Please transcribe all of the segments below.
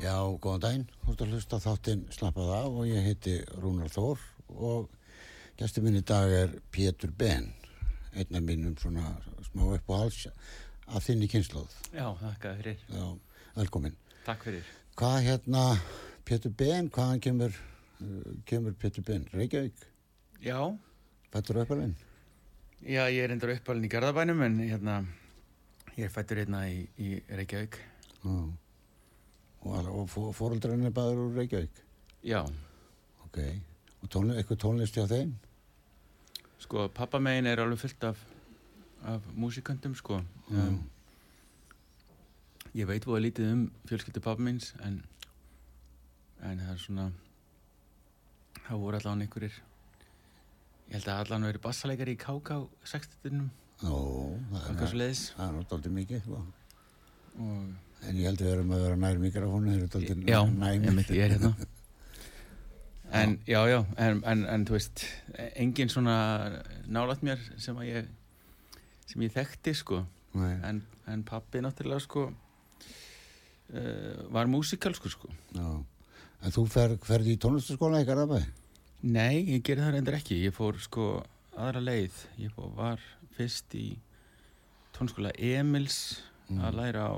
Já, góðan daginn, þú ert að hlusta á þáttinn Slappað af og ég heiti Rúnar Þór og gæstu minn í dag er Pétur Ben, einn af mínum svona smá upp og hals af þinni kynnslóð. Já, þakka fyrir. Já, velkomin. Takk fyrir. Hvað hérna, Pétur Ben, hvaðan kemur, uh, kemur Pétur Ben? Reykjavík? Já, Fættur uppalinn? já, ég er endur uppalinn í Garðabænum en hérna, ég er fættur hérna í, í Reykjavík. Já. Og, al- og fó- fóreldrarnir er bæður úr Reykjavík? Já, Ok. Og tónlist, eitthvað tónlist hjá þeim? sko, pappa megin er alveg fullt af, af músiköndum, sko. Um, ég veit búið lítið um fjölskyldu pappa míns en, en það er svona, það voru allavega einhverjir, ég held að allavega verið bassaleikari í KK 60-tunum, Jó, það eitthvað svo leiðis. það er náttúrulega mikið, sko. Og En ég held að við erum að vera nær mikrofónu, þeir eru dálítið Já, næmir. einmitt, ég er hérna. En, já, já, en, en, en þú veist engin svona nálægt mér sem að ég sem ég þekkti, sko. En, en pappi náttúrulega, sko uh, var músikalsku, sko já. En þú fer, ferði í tónlistaskóla í Garðabæ? Nei, ég gerði það reyndar ekki. Ég fór, sko, aðra leið. Ég fór, var fyrst í tónskóla Emils að læra á,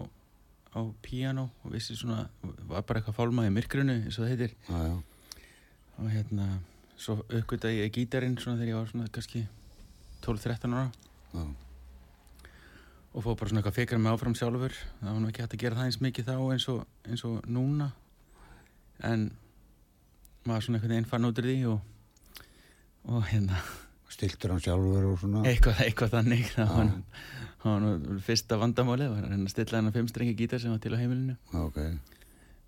á píano og vissi svona, var bara eitthvað fálmað í myrkrunu, eins og það heitir Já, já. og hérna svo uppgötaði ég gítarinn svona þegar ég var svona kannski 12-13 ára Já. og fóð bara svona eitthvað fikra mig áfram sjálfur það var nú ekki hægt að gera það eins mikið þá eins og, eins og núna en maður svona einhvern veginn fann út úr því og, og hérna Stiltur hann sjálfur og svona? eitthvað, eitthvað þannig það var, nú fyrsta vandamáli var að reyna að stilla hennar fimmstrengi gítar sem var til á heimilinu Já, ok.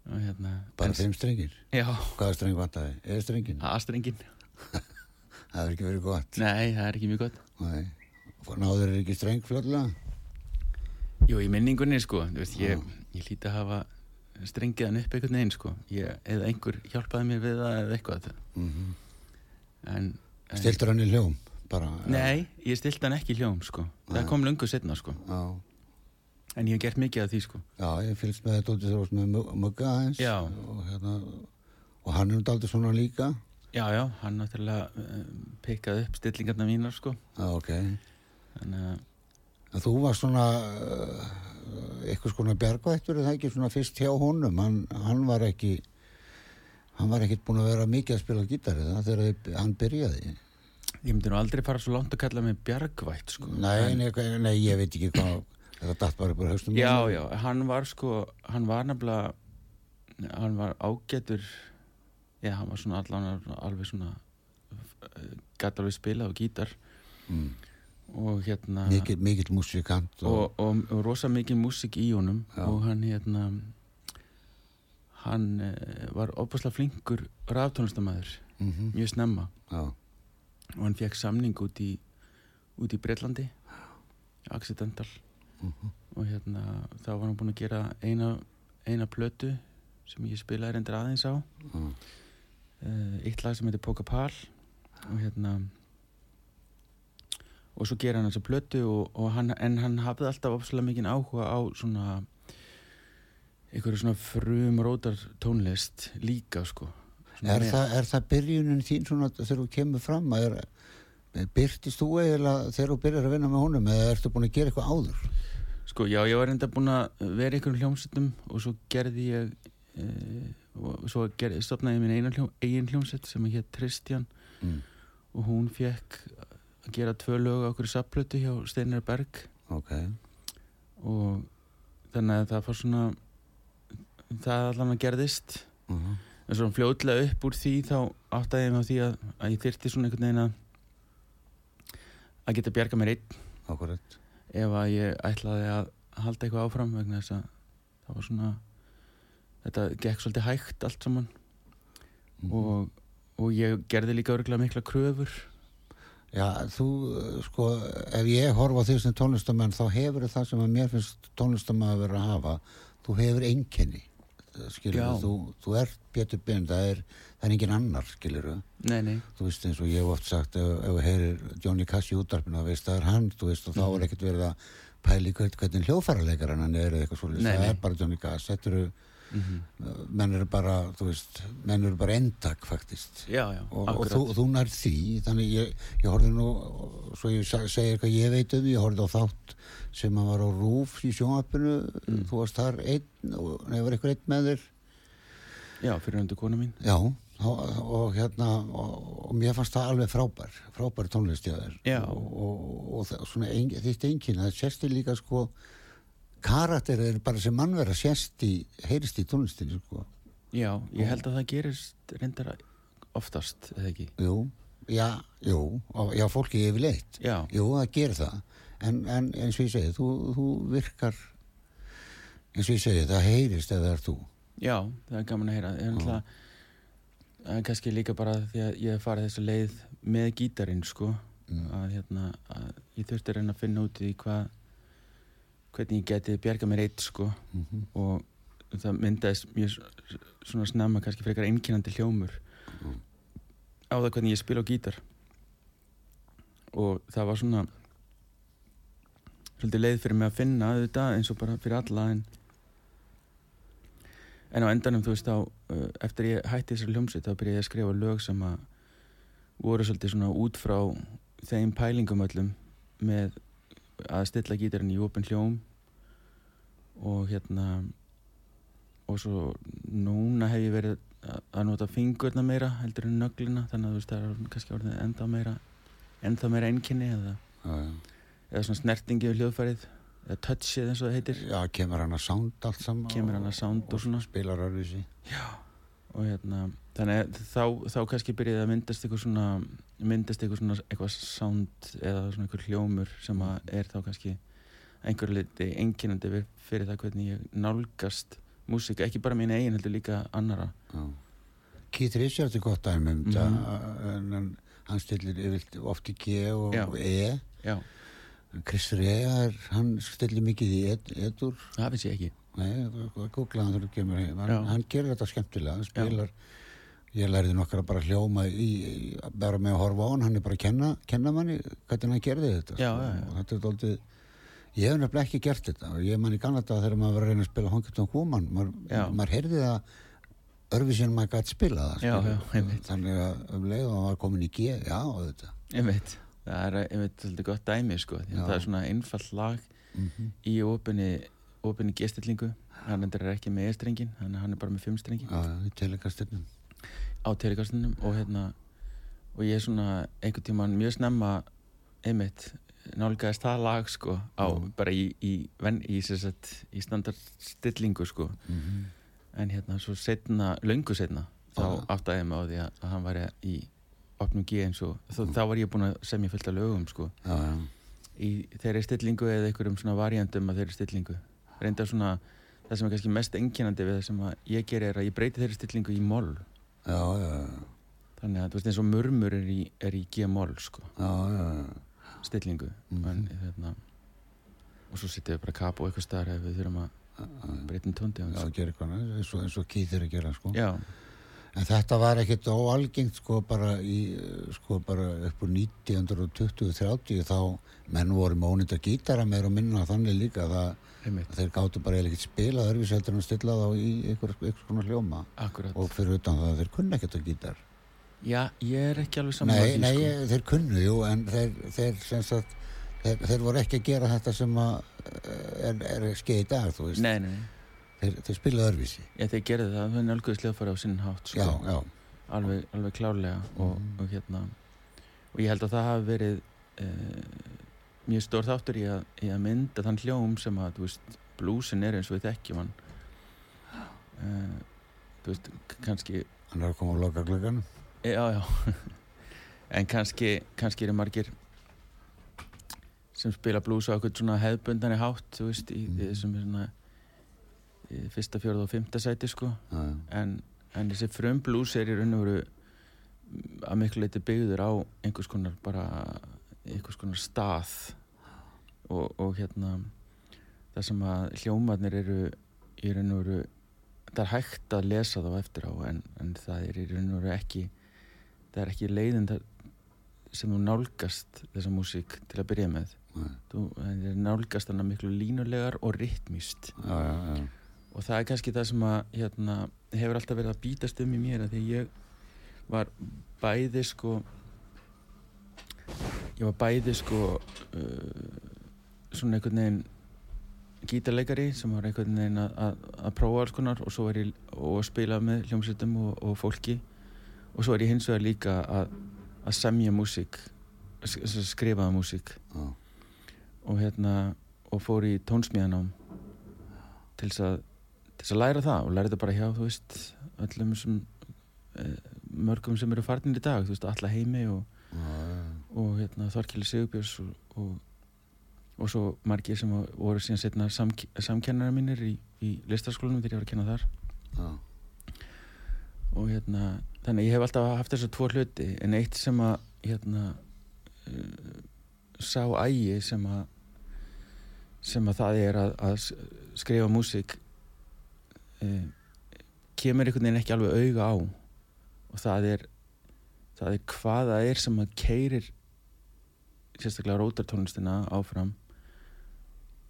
og hérna Bara en- fimm strengir? já, Hvaða streng vantaði? Eða strengin? A-strengin Það hefur ekki verið gott. nei, það er ekki mjög gott Nei. Náður er ekki streng fljóðlega? Jú, í minningunni, sko, veist, ég, ég líti að hafa strengiðan upp einhvern veginn, sko, ég, eða einhver hjálpaði mér við það eða eitthvað, Mm en... en Stiltur hann í hljóm? Bara? Nei, ég stilti hann ekki í hljóm, sko, það kom lungu setna, sko, Já. en ég hef gert mikið af því, sko. Já, ég fylgst með þetta út í með Mugg- Mugga aðeins. Já. Og, hérna, og hann er náttúrulega svona líka. Já, já, hann náttúrulega um, pikkaði upp stillingarna mínar, sko, Já, ok. þannig að, En þú var svona uh, eitthvað svona bjargvættur er það ekki svona fyrst hjá honum hann, hann var ekki hann var ekkert búin að vera mikið að spila gítari það þegar hann byrjaði ég myndi nú aldrei fara svo langt að kalla mig bjargvætt, sko. nei, en, nei, nei, ég veit ekki hvað þetta datt bara upp á haustum Já, já, hann var, sko, hann var nefnilega, hann var ágætur, já, hann var svona allan alveg svona, gæti alveg spila á gítar, mm. og hérna mikill, mikill músikant og, og, og, og rosa mikið músik í honum. Já. og hann hérna hann eh, var opaslega flinkur raftónlistamæður mm mjög snemma. Já, og hann fekk samning út í í Breitlandi accidental Mhm. og hérna þá var hann búinn að gera eina, eina plötu sem ég spilaði reyndir aðeins á. Já, uh, eitt lag sem heitir Póka Pál og hérna og svo gera hann þessa plötu og, og hann, en hann hafði alltaf opslega mikinn áhuga á svona einhverju svona frumrótar tónlist líka sko Er það, er það byrjunin þín svona þegar þú kemur fram að er, byrtist þú eiginlega þegar þú byrjar að vinna með honum eða ertu búin að gera eitthvað áður? Sko, já, ég var enda búin að vera í einhverjum hljómsettum og svo gerði ég e, og svo gerði, stopnaði ég minn hljóm, eigin hljómsett sem hétt Tristján Mm. og hún fekk að gera tvö lög á okkur sapplötu hjá Steinar Berg Ok, og þannig að það fór svona það allan að gerðist uh -huh. En svona fljótlega upp úr því þá áttaði ég mig á því að, að ég þyrti svona einhvern veginn að að geta bjarga mér einn. Akkurat. ef að ég ætlaði að halda eitthvað áfram vegna þess að það var svona þetta gekk svolítið hægt allt saman. Mhm. og, og ég gerði líka örgulega mikla kröfur. Já, þú, sko, ef ég horfa á því sem tónlistamenn þá hefur það sem að mér finnst tónlistamenn að vera að hafa. Þú hefur einkenni skilur Já. þú, þú ert Pétur Ben það er, það er engin annar, skilur nei, nei, þú veist eins og ég hef oft sagt ef, þú heyrir Johnny Cash í útarpinu þá veist það er hann, þú veist, og þá Mhm. er ekkert verið að pæli hvern, hvernig hljóðfæraleikar hann er eða eitthvað svolítið, það er bara Johnny Cash. Þetta eru, mm menn eru bara veist, menn eru bara endak faktist. Já, já, og, og þú, þú nær því þannig ég, ég horfði nú svo ég segi eitthvað ég veit um ég horfði á þátt sem að var á rúf í sjónvappinu, Mm. þú varst þar einn og nefnir eitthvað einn með þér? Já, fyrir öndu kona mín. Já, og, og hérna og, og mér fannst það alveg frábær frábær tónlistjáður Já. og, og, og það, svona ein, þitt engin það sést í líka sko karakter er bara sem mannverða sést í heyrist í tónlistinni sko. Já, ég held að það gerist reyndar oftast, eða ekki? Jú, já, jú já, fólki yfirleitt. Já, Jú, það gerir það. En, en eins og ég segi, þú, þú virkar eins og ég segi, það heyrist eða það er þú. Já, það er gaman að heyra. Er náttúrulega það er kannski líka bara því að ég hef farið þessa leið með gítarinn sko. Mm. að hérna að ég þurfti að reyna að finna út í hvað hvernig ég geti bjarga mér eitt sko mm -hmm. og það myndaðist mjög svona snemma kannski frekar einkennandi hljómur Mm. á það hvernig ég spila á gítar og það var svona svolítið leið fyrir mig að finna auðvitað eins og bara fyrir alla en en á endanum þú veist þá uh, eftir ég hætti þessari hljómsveit þá byrjaði ég að skrifa lög sem að voru svolítið svona út frá þeim pælingum öllum með að stilla gítarinn í opin hljóm og hérna og svo núna hef ég verið að- nota fingurna meira heldur en nöglina þannig að þú veist það er kannski orðið enda meira enda meira einkenni eða, já, já. eða svona snertingi við hljóðfærið eða touchið eins og það heitir. Já, kemur hann að sound allt saman kemur hann að sound og svona. spilar örfisi og hérna þannig þá, þá kannski byrjaði að myndast eitthvað svona myndast eitthvað svona eitthvað sound eða svona eitthvað hljómur sem að er þá kannski einhverju liti einkennandi við- fyrir það hvernig ég nálgast músík, ekki bara mín eigin heldur líka annara Keith Richards er gott dæmi um þetta Mhm. en hann- stillir yfirlt oft í G og, Já. og E. Já, Chris Rea hann stillir mikið í ed, edur það finnst ég ekki Nei, googlaðan þegar þú kemur heim hann, Já. hann gerir þetta skemmtilega hann spilar, ég lærði nokkar að bara hljóma í, bara með að horfa á hann hann er bara að kenna, kenna manni hvernig hann gerði þetta Já, sko. já, já. og þetta er dálítið ég hef nefnilega ekki gert þetta og ég man í gamla dag þegar maður var að reyna að spila Honky Woman Já. maður heyrði það örfisinn maður gæti spila það Já, skilur. já, einmitt. þannig að um leið og hann var komin í G já, þetta ég veit, það er svolítið gott dæmi sko, Já. það er svona einfall lag mm -hmm. í opinni opinni gestillingu, hann endur ekki með e-strengin, hann, hann er bara með fimm strengi já, já, í telekastinum á telikastunum og hérna og ég er svona einhvern tímann mjög snemma einmitt nálgæðist það lag sko á Já. bara í í, ven, í, sagt, í standardstillingu sko. Mm -hmm. en hérna svo setna, löngu setna þá áttaði ég mig á því að, hann væri í opnum G eins og þá, þá var ég búin að semja fullt af lögum sko. Já, já, í þeirri stillingu eða einhverjum svona variandum af þeirri stillingu reynda svona það sem er kannski mest einkennandi við það sem ég geri er að ég breyti þeirri stillingu í moll. Já, já, já, þannig að þú veist eins og murmur er í, er í G-moll sko. Já, já, já. stillingu. Mhm. en, hérna, og svo setjum við bara kap og eitthvað staðar ef við þurfum að breyta um tóndi Já, gera eitthvað annað, eins og, eins og er að gera sko. já, En þetta var ekkert óalgengt sko bara í, sko bara upp úr 1920-30 þá menn voru með ónýtt að gítara meira og minna þannig líka það einmitt, þeir gáttu bara eiginlega ekkert spila öðruvíseldur en stilla þá í einhver, einhver konar hljóma akkurat og fyrir utan það að þeir kunna ekkert að gítar. já, ég er ekki alveg saman Nei, nei, þeir kunnu, jú, en þeir, þeir sem sagt, þeir, þeir voru ekki að gera þetta sem að eh, er, er skeið í dag, þú veist. nei, nei. Þeir, þeir spilaðu öðruvísi. Já, þeir gerðu það, þau nálguðu slöfari á sinn hátt sko. Já, já, alveg, alveg klárlega og, Mhm. og hérna og ég held að það hafi verið uh, mjög stór þáttur í að, í að mynda þann hljóm sem að, veist, blúsin er eins og við þekkjum hann uh, þú veist, kannski hann er að koma á loka glöggan. e, já, já en kannski, kannski eru margir sem spila blús á eitthvað svona hefðbundani hátt, þú veist, í, í Mhm. þessum svona í fyrsta, fjörða og fymta sæti, sko. En, en þessi frum blues er í raun og veru að miklu leiti byggður á einhvers konar bara einhvers konar stað. Og, og hérna það sem að hljómarnir eru í raun og veru það er hægt að lesa þá eftir á en, en það er í raun og veru ekki það er ekki leiðin sem þú nálgast þessa músík til að byrja með. Þú það er nálgast hana miklu línulegar og rytmist Já, já, já. Og það er kannski það sem að hérna, hefur alltaf verið að bítast um í mér því ég var bæði sko ég var bæði sko uh, svona einhvern veginn gítarleikari sem var einhvern veginn að, að, að prófa alls konar og svo var ég og að spila með hljómsveitum og, og fólki og svo er ég hins vegar líka að, að semja músík skrifaða músík já. og hérna og fór í tónsmíðanám til þess að til þess að læra það og læra þetta bara hjá þú veist öllum sem eh, mörgum sem eru farnir í dag þú veist alla heimi og, og hérna Þorkili Sigurbjörns og, og, og svo margir sem voru síðan setna samk samkennara mínir í, í listarskólanum þegar ég var að kenna þar Já. og hérna þannig ég hef alltaf haft þessu tvo hluti en eitt sem að hérna uh, sá ægi sem að sem að það er að, að skrifa músík uh, kemur einhvern veginn ekki alveg auga á. Og það er það er hvað það er sem að keirir sérstaklega rótartónlistina áfram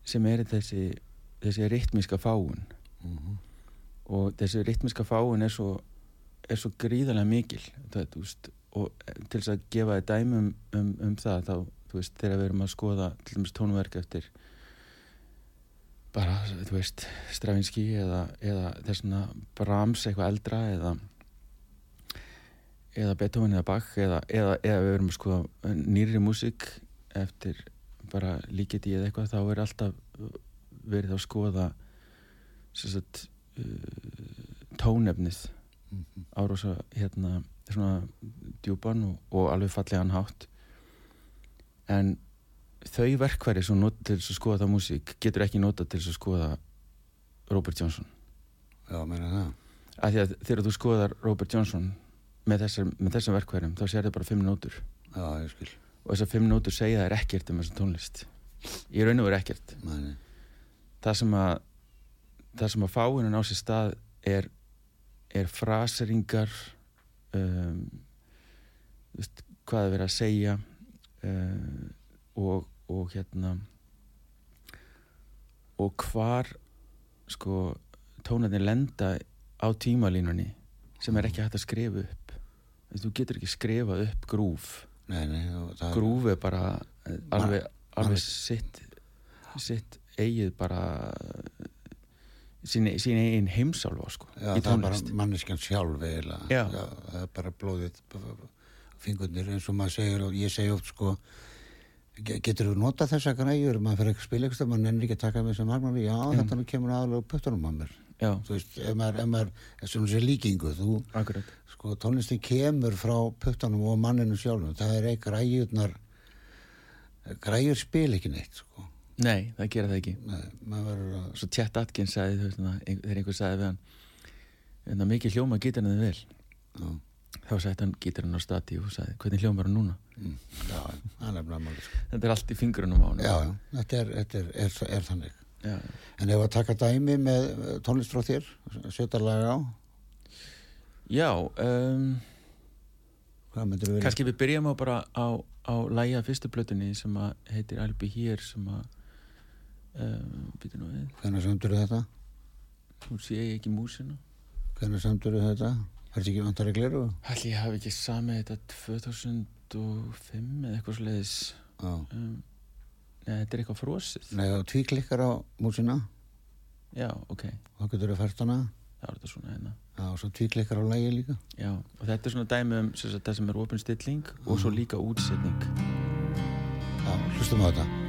sem er þessi þessi rytmíska fáun Mhm. og þessi rytmiska fáin er svo, er svo gríðarlega mikil. Það, veist, og til þess að gefa þér dæmi um, um, um það þá, veist, þegar við erum að skoða til dæmis tónverk eftir bara, þú veist Stravinski eða, eða þessna Brahms eitthvað eldra eða eða Beethoven eða Bach eða, eða, eða við erum að skoða nýri músík eftir bara líkit í eða eitthvað þá er alltaf verið að skoða sagt uh, tónefnið Mhm. á rosa hérna svona djúpan og, og alveg fallegan hátt en þau verkværi sem nota til að skoða það músík getur ekki nota til að skoða Robert Johnson Já, meina það. því að þegar þú skoðar Robert Johnson með, þessar, með þessum verkværum þá sér þið bara fimm nótur Já, ég skil. og þessar fimm nótur segja þær ekkert um þessa tónlist í raun og veru ekkert Mæni. það sem að það sem að fáinu á sér stað er, er fraseringar um, hvað er verið að segja um, og, og hérna og hvar sko tónarnir lenda á tímalínunni sem er ekki hægt að skrifa upp. Þú getur ekki skrifa upp grúf. Nei, nei, grúf er bara eh, alveg, alveg sitt sitt eigið bara sín, sín eigin heimsálfa sko, Já, í tónlist. manneskjan sjálf eiginlega. Það er bara blóðið, fingurnir eins og maður segir og ég segi oft sko, getur þú notað þessa græjur, maður fyrir ekki að spila eitthvað, maður nennir ekki að taka með þessum harmoni, já, Já. þetta nú kemur aðalega á puttunum á mér. já, Þú veist, ef maður, ef maður, þess að sé líkingu, þú, akkurat. sko, tónlistin kemur frá puttunum og manninu sjálfum, það er ekki græjurnar, græjur spil ekki neitt, sko. nei, það gera það ekki. Nei, að, svo Chet Atkins sagði þú veist, na, ein, þegar einhver sagði við hann en mikið hljóma gítarinn þið vel. Já, þá sætti hann gítarinn á stati og sagði hvernig hljómar hann núna mm, já, það er nefnilega máli, sko. þetta er allt í fingrunum á hann Já, þetta er, þetta er, er, er þannig. já. En ef að taka dæmi með eh, tónlist frá þér, setja laga á, Já, um, kannski við byrjum á bara á, á læja fyrstu plötunni sem að heitir Be Here sem að um, Hvernig samtur þetta? nú sé ekki músina Hvernig samtur þetta? Er þetta ekki vantar að gleru? Halli ég hafi ekki samið þetta 2005 eða eitthvað sliðis Já. um, Nei, þetta er eitthvað frosið. Nei, þá tvíklikkar á músina. Já, ok, þá getur þú fært hana. Er þetta svona hérna. Já, og svo tvíklikkar á lægi líka. Já, og þetta er svona dæmi um sem sagt, það sem er opin stilling og svo líka útsetning. Já, hlustum á þetta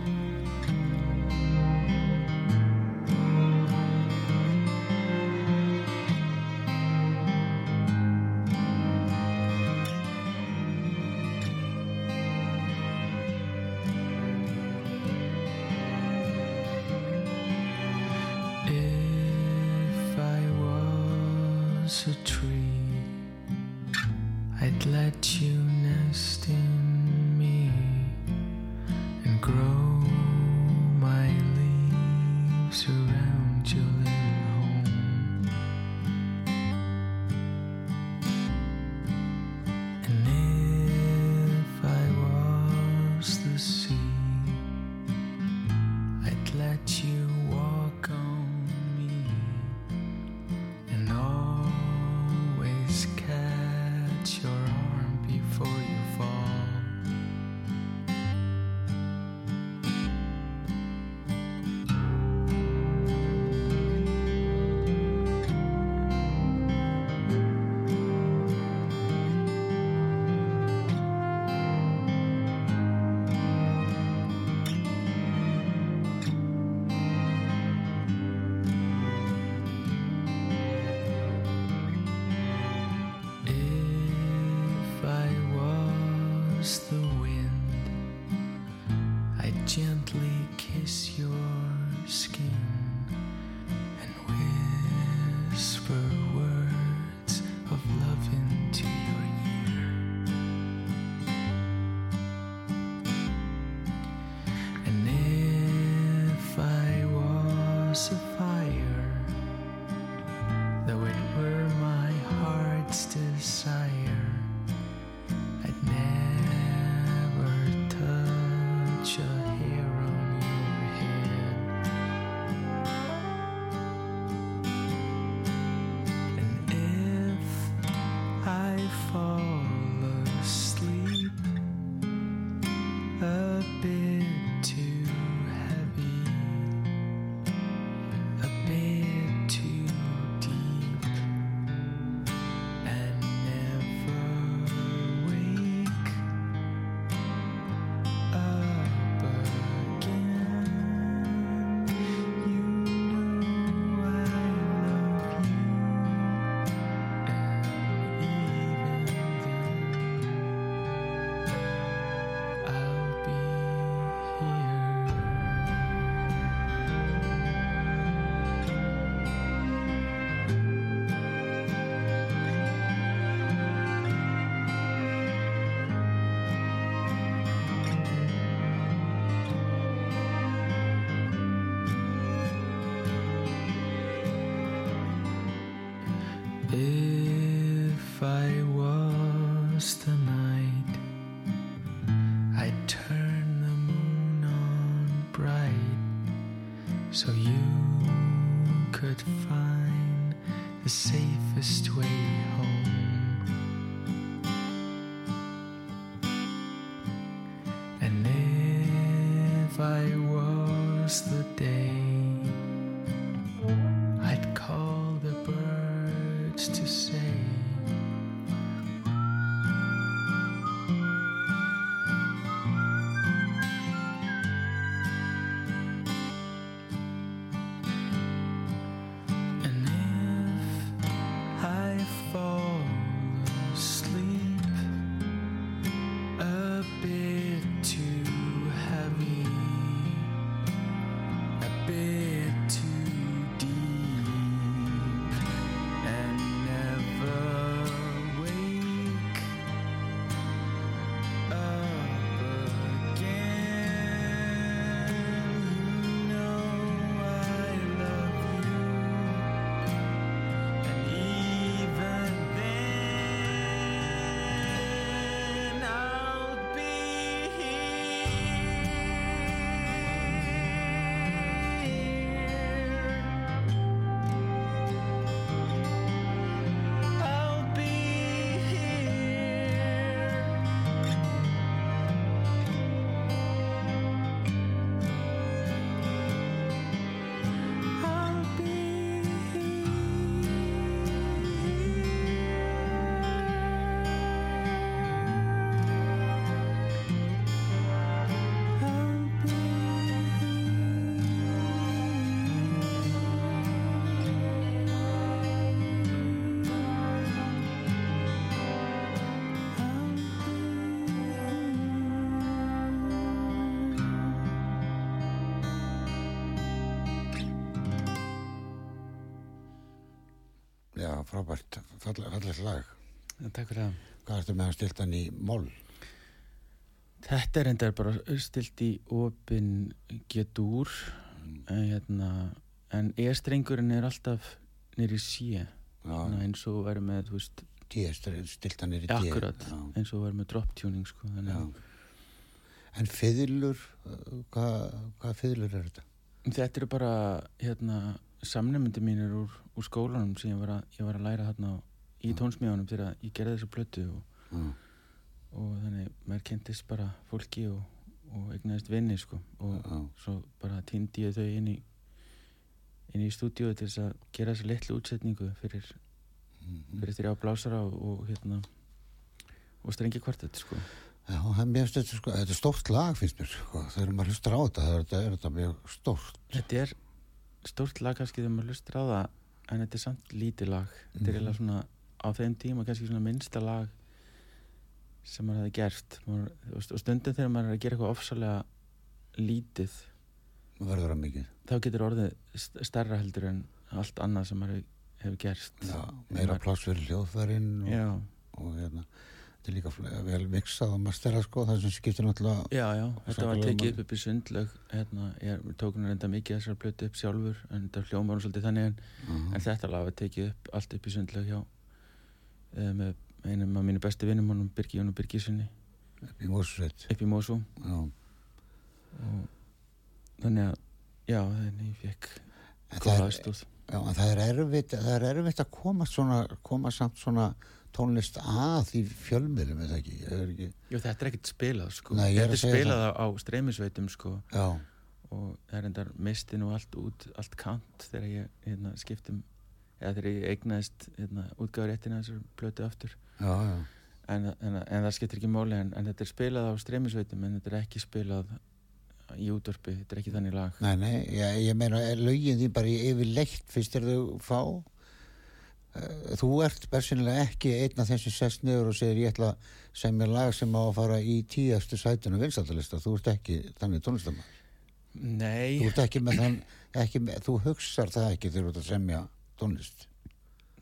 frábært, fallegt lag. Takk fyrir það. Hvað ertu með að stilt hann í moll? Þetta er enda bara stilt í opin getur en, hérna, en e-strengurinn er alltaf nýri Já, eins og verður með, þú veist, D, stilt hann í D. akkurat Já, eins og verður með drop tuning sko, En fiðlur, uh, hvað, hvað fiðlur er þetta? Þetta eru bara hérna, samnefndi mínir úr, úr skólanum sem ég var að, ég var að læra hérna á, í tónsmíðanum þegar ég gerði þessa plötu og, Mm. og þannig maður kentist bara fólki og, og eignaðist vinni sko og Já. svo bara týndi ég þau inn í inn í stúdíu til þess að gera þessa litlu útsetningu fyrir, Mhm. fyrir þrjá blásara og, og hérna og strengi kvartett sko Já, mér finnst þetta sko, þetta er stórt lag finnst mér, sko, þegar maður hlustar á þetta, það er þetta, er þetta mjög stórt. Þetta er stórt lag kannski þegar maður lustur á það en þetta er samt lítið lag þetta er Mhm. eiginlega svona á þeim tíma kannski svona minnsta lag sem maður hefði gert. Maður, og st- og stundum þegar maður er að gera eitthvað ofsalega lítið þá getur orðið st- stærra heldur en allt annað sem maður hefur gert Já, meira pláss fyrir hljóðfærin og, og hérna, þetta er líka vel miksað og mastera sko, það sem skiptir náttúrulega, já, já þetta var tekið upp upp í sundlaug hérna, ég tók hún reynda mikið þessar blötu upp sjálfur en þetta hljómar hún svolítið þannig en uh en þetta lag var tekið upp allt upp í sundlaug hjá með einum af mínu bestu vinnum honum Birgi Jónu Birgisinni upp í Mósusveit. upp í og þannig að já, þannig ég fekk það góða er, aðstóð já, það er erfitt, það er erfitt að koma svona, koma samt svona tónlist að í fjölmiðlum, eða ekki, er ekki, Jú, þetta er ekkert spilað sko. Nei, er þetta er spilað á, á streymisveitum sko. Já, og það er endar misti nú allt út allt kant þegar ég hérna, skiptum eða þegar ég eignaðist hérna, útgáður réttina þessar plötu aftur. Já, já, en, en, en það skiptir ekki máli en, en þetta er spilað á streymisveitum en þetta er ekki spilað í útvarpi þetta er ekki þannig lag. Nei, nei, ég, ég meina, er lögin því bara yfir leitt fyrst er þau fá? Eh, Þú ert bersinlega ekki einn af þeim sem sest niður og segir ég ætla að semja lag sem á að fara í tíastu sætunum vinsaldalista, þú ert ekki þannig tónlistamann. Nei, Þú ert ekki með þann, ekki með, þú hugsar það ekki þegar þú ert að semja tónlist.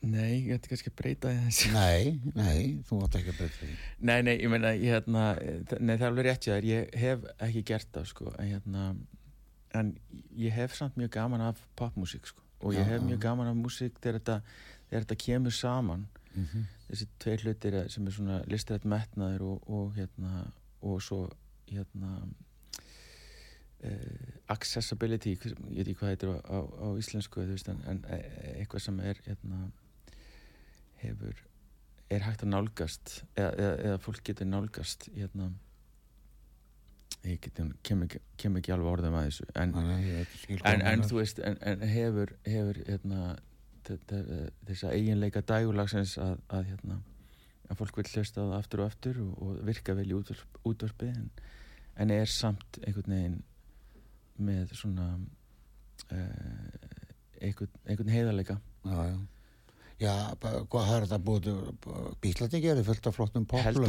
nei, ég ætti kannski að breyta því þessi Nei, nei, þú átt ekki að breyta því. Nei, nei, ég meina, ég, hérna, nei, það er alveg rétt hjá þér, ég hef ekki gert það, sko, en hérna, en ég hef samt mjög gaman af popmusík, sko, og ég hef mjög gaman af músík þegar þetta, þegar þetta kemur saman, Mm þessi tveir hlutir sem er svona listrætt metnaður og, og hérna, og svo, hérna, accessibility, ég veit ekki hvað heitir á, á, á íslensku, veist, en, en eh, eitthvað sem er, hérna, hefur, er hægt að nálgast eða, eða, eða fólk getur nálgast hérna ég get, kem, kem ekki alveg orðum að þessu en, en, en þú veist en, en hefur, hefur hérna, þess að eiginleika dægulagsins að, að hérna að fólk vil hlusta á það aftur og aftur og, og virka vel í en, en er samt einhvern veginn með svona uh, einhvern, einhvern heiðarleika Já, já. Já, hvað har þetta búið, Bíslandi gerir fullt af flottum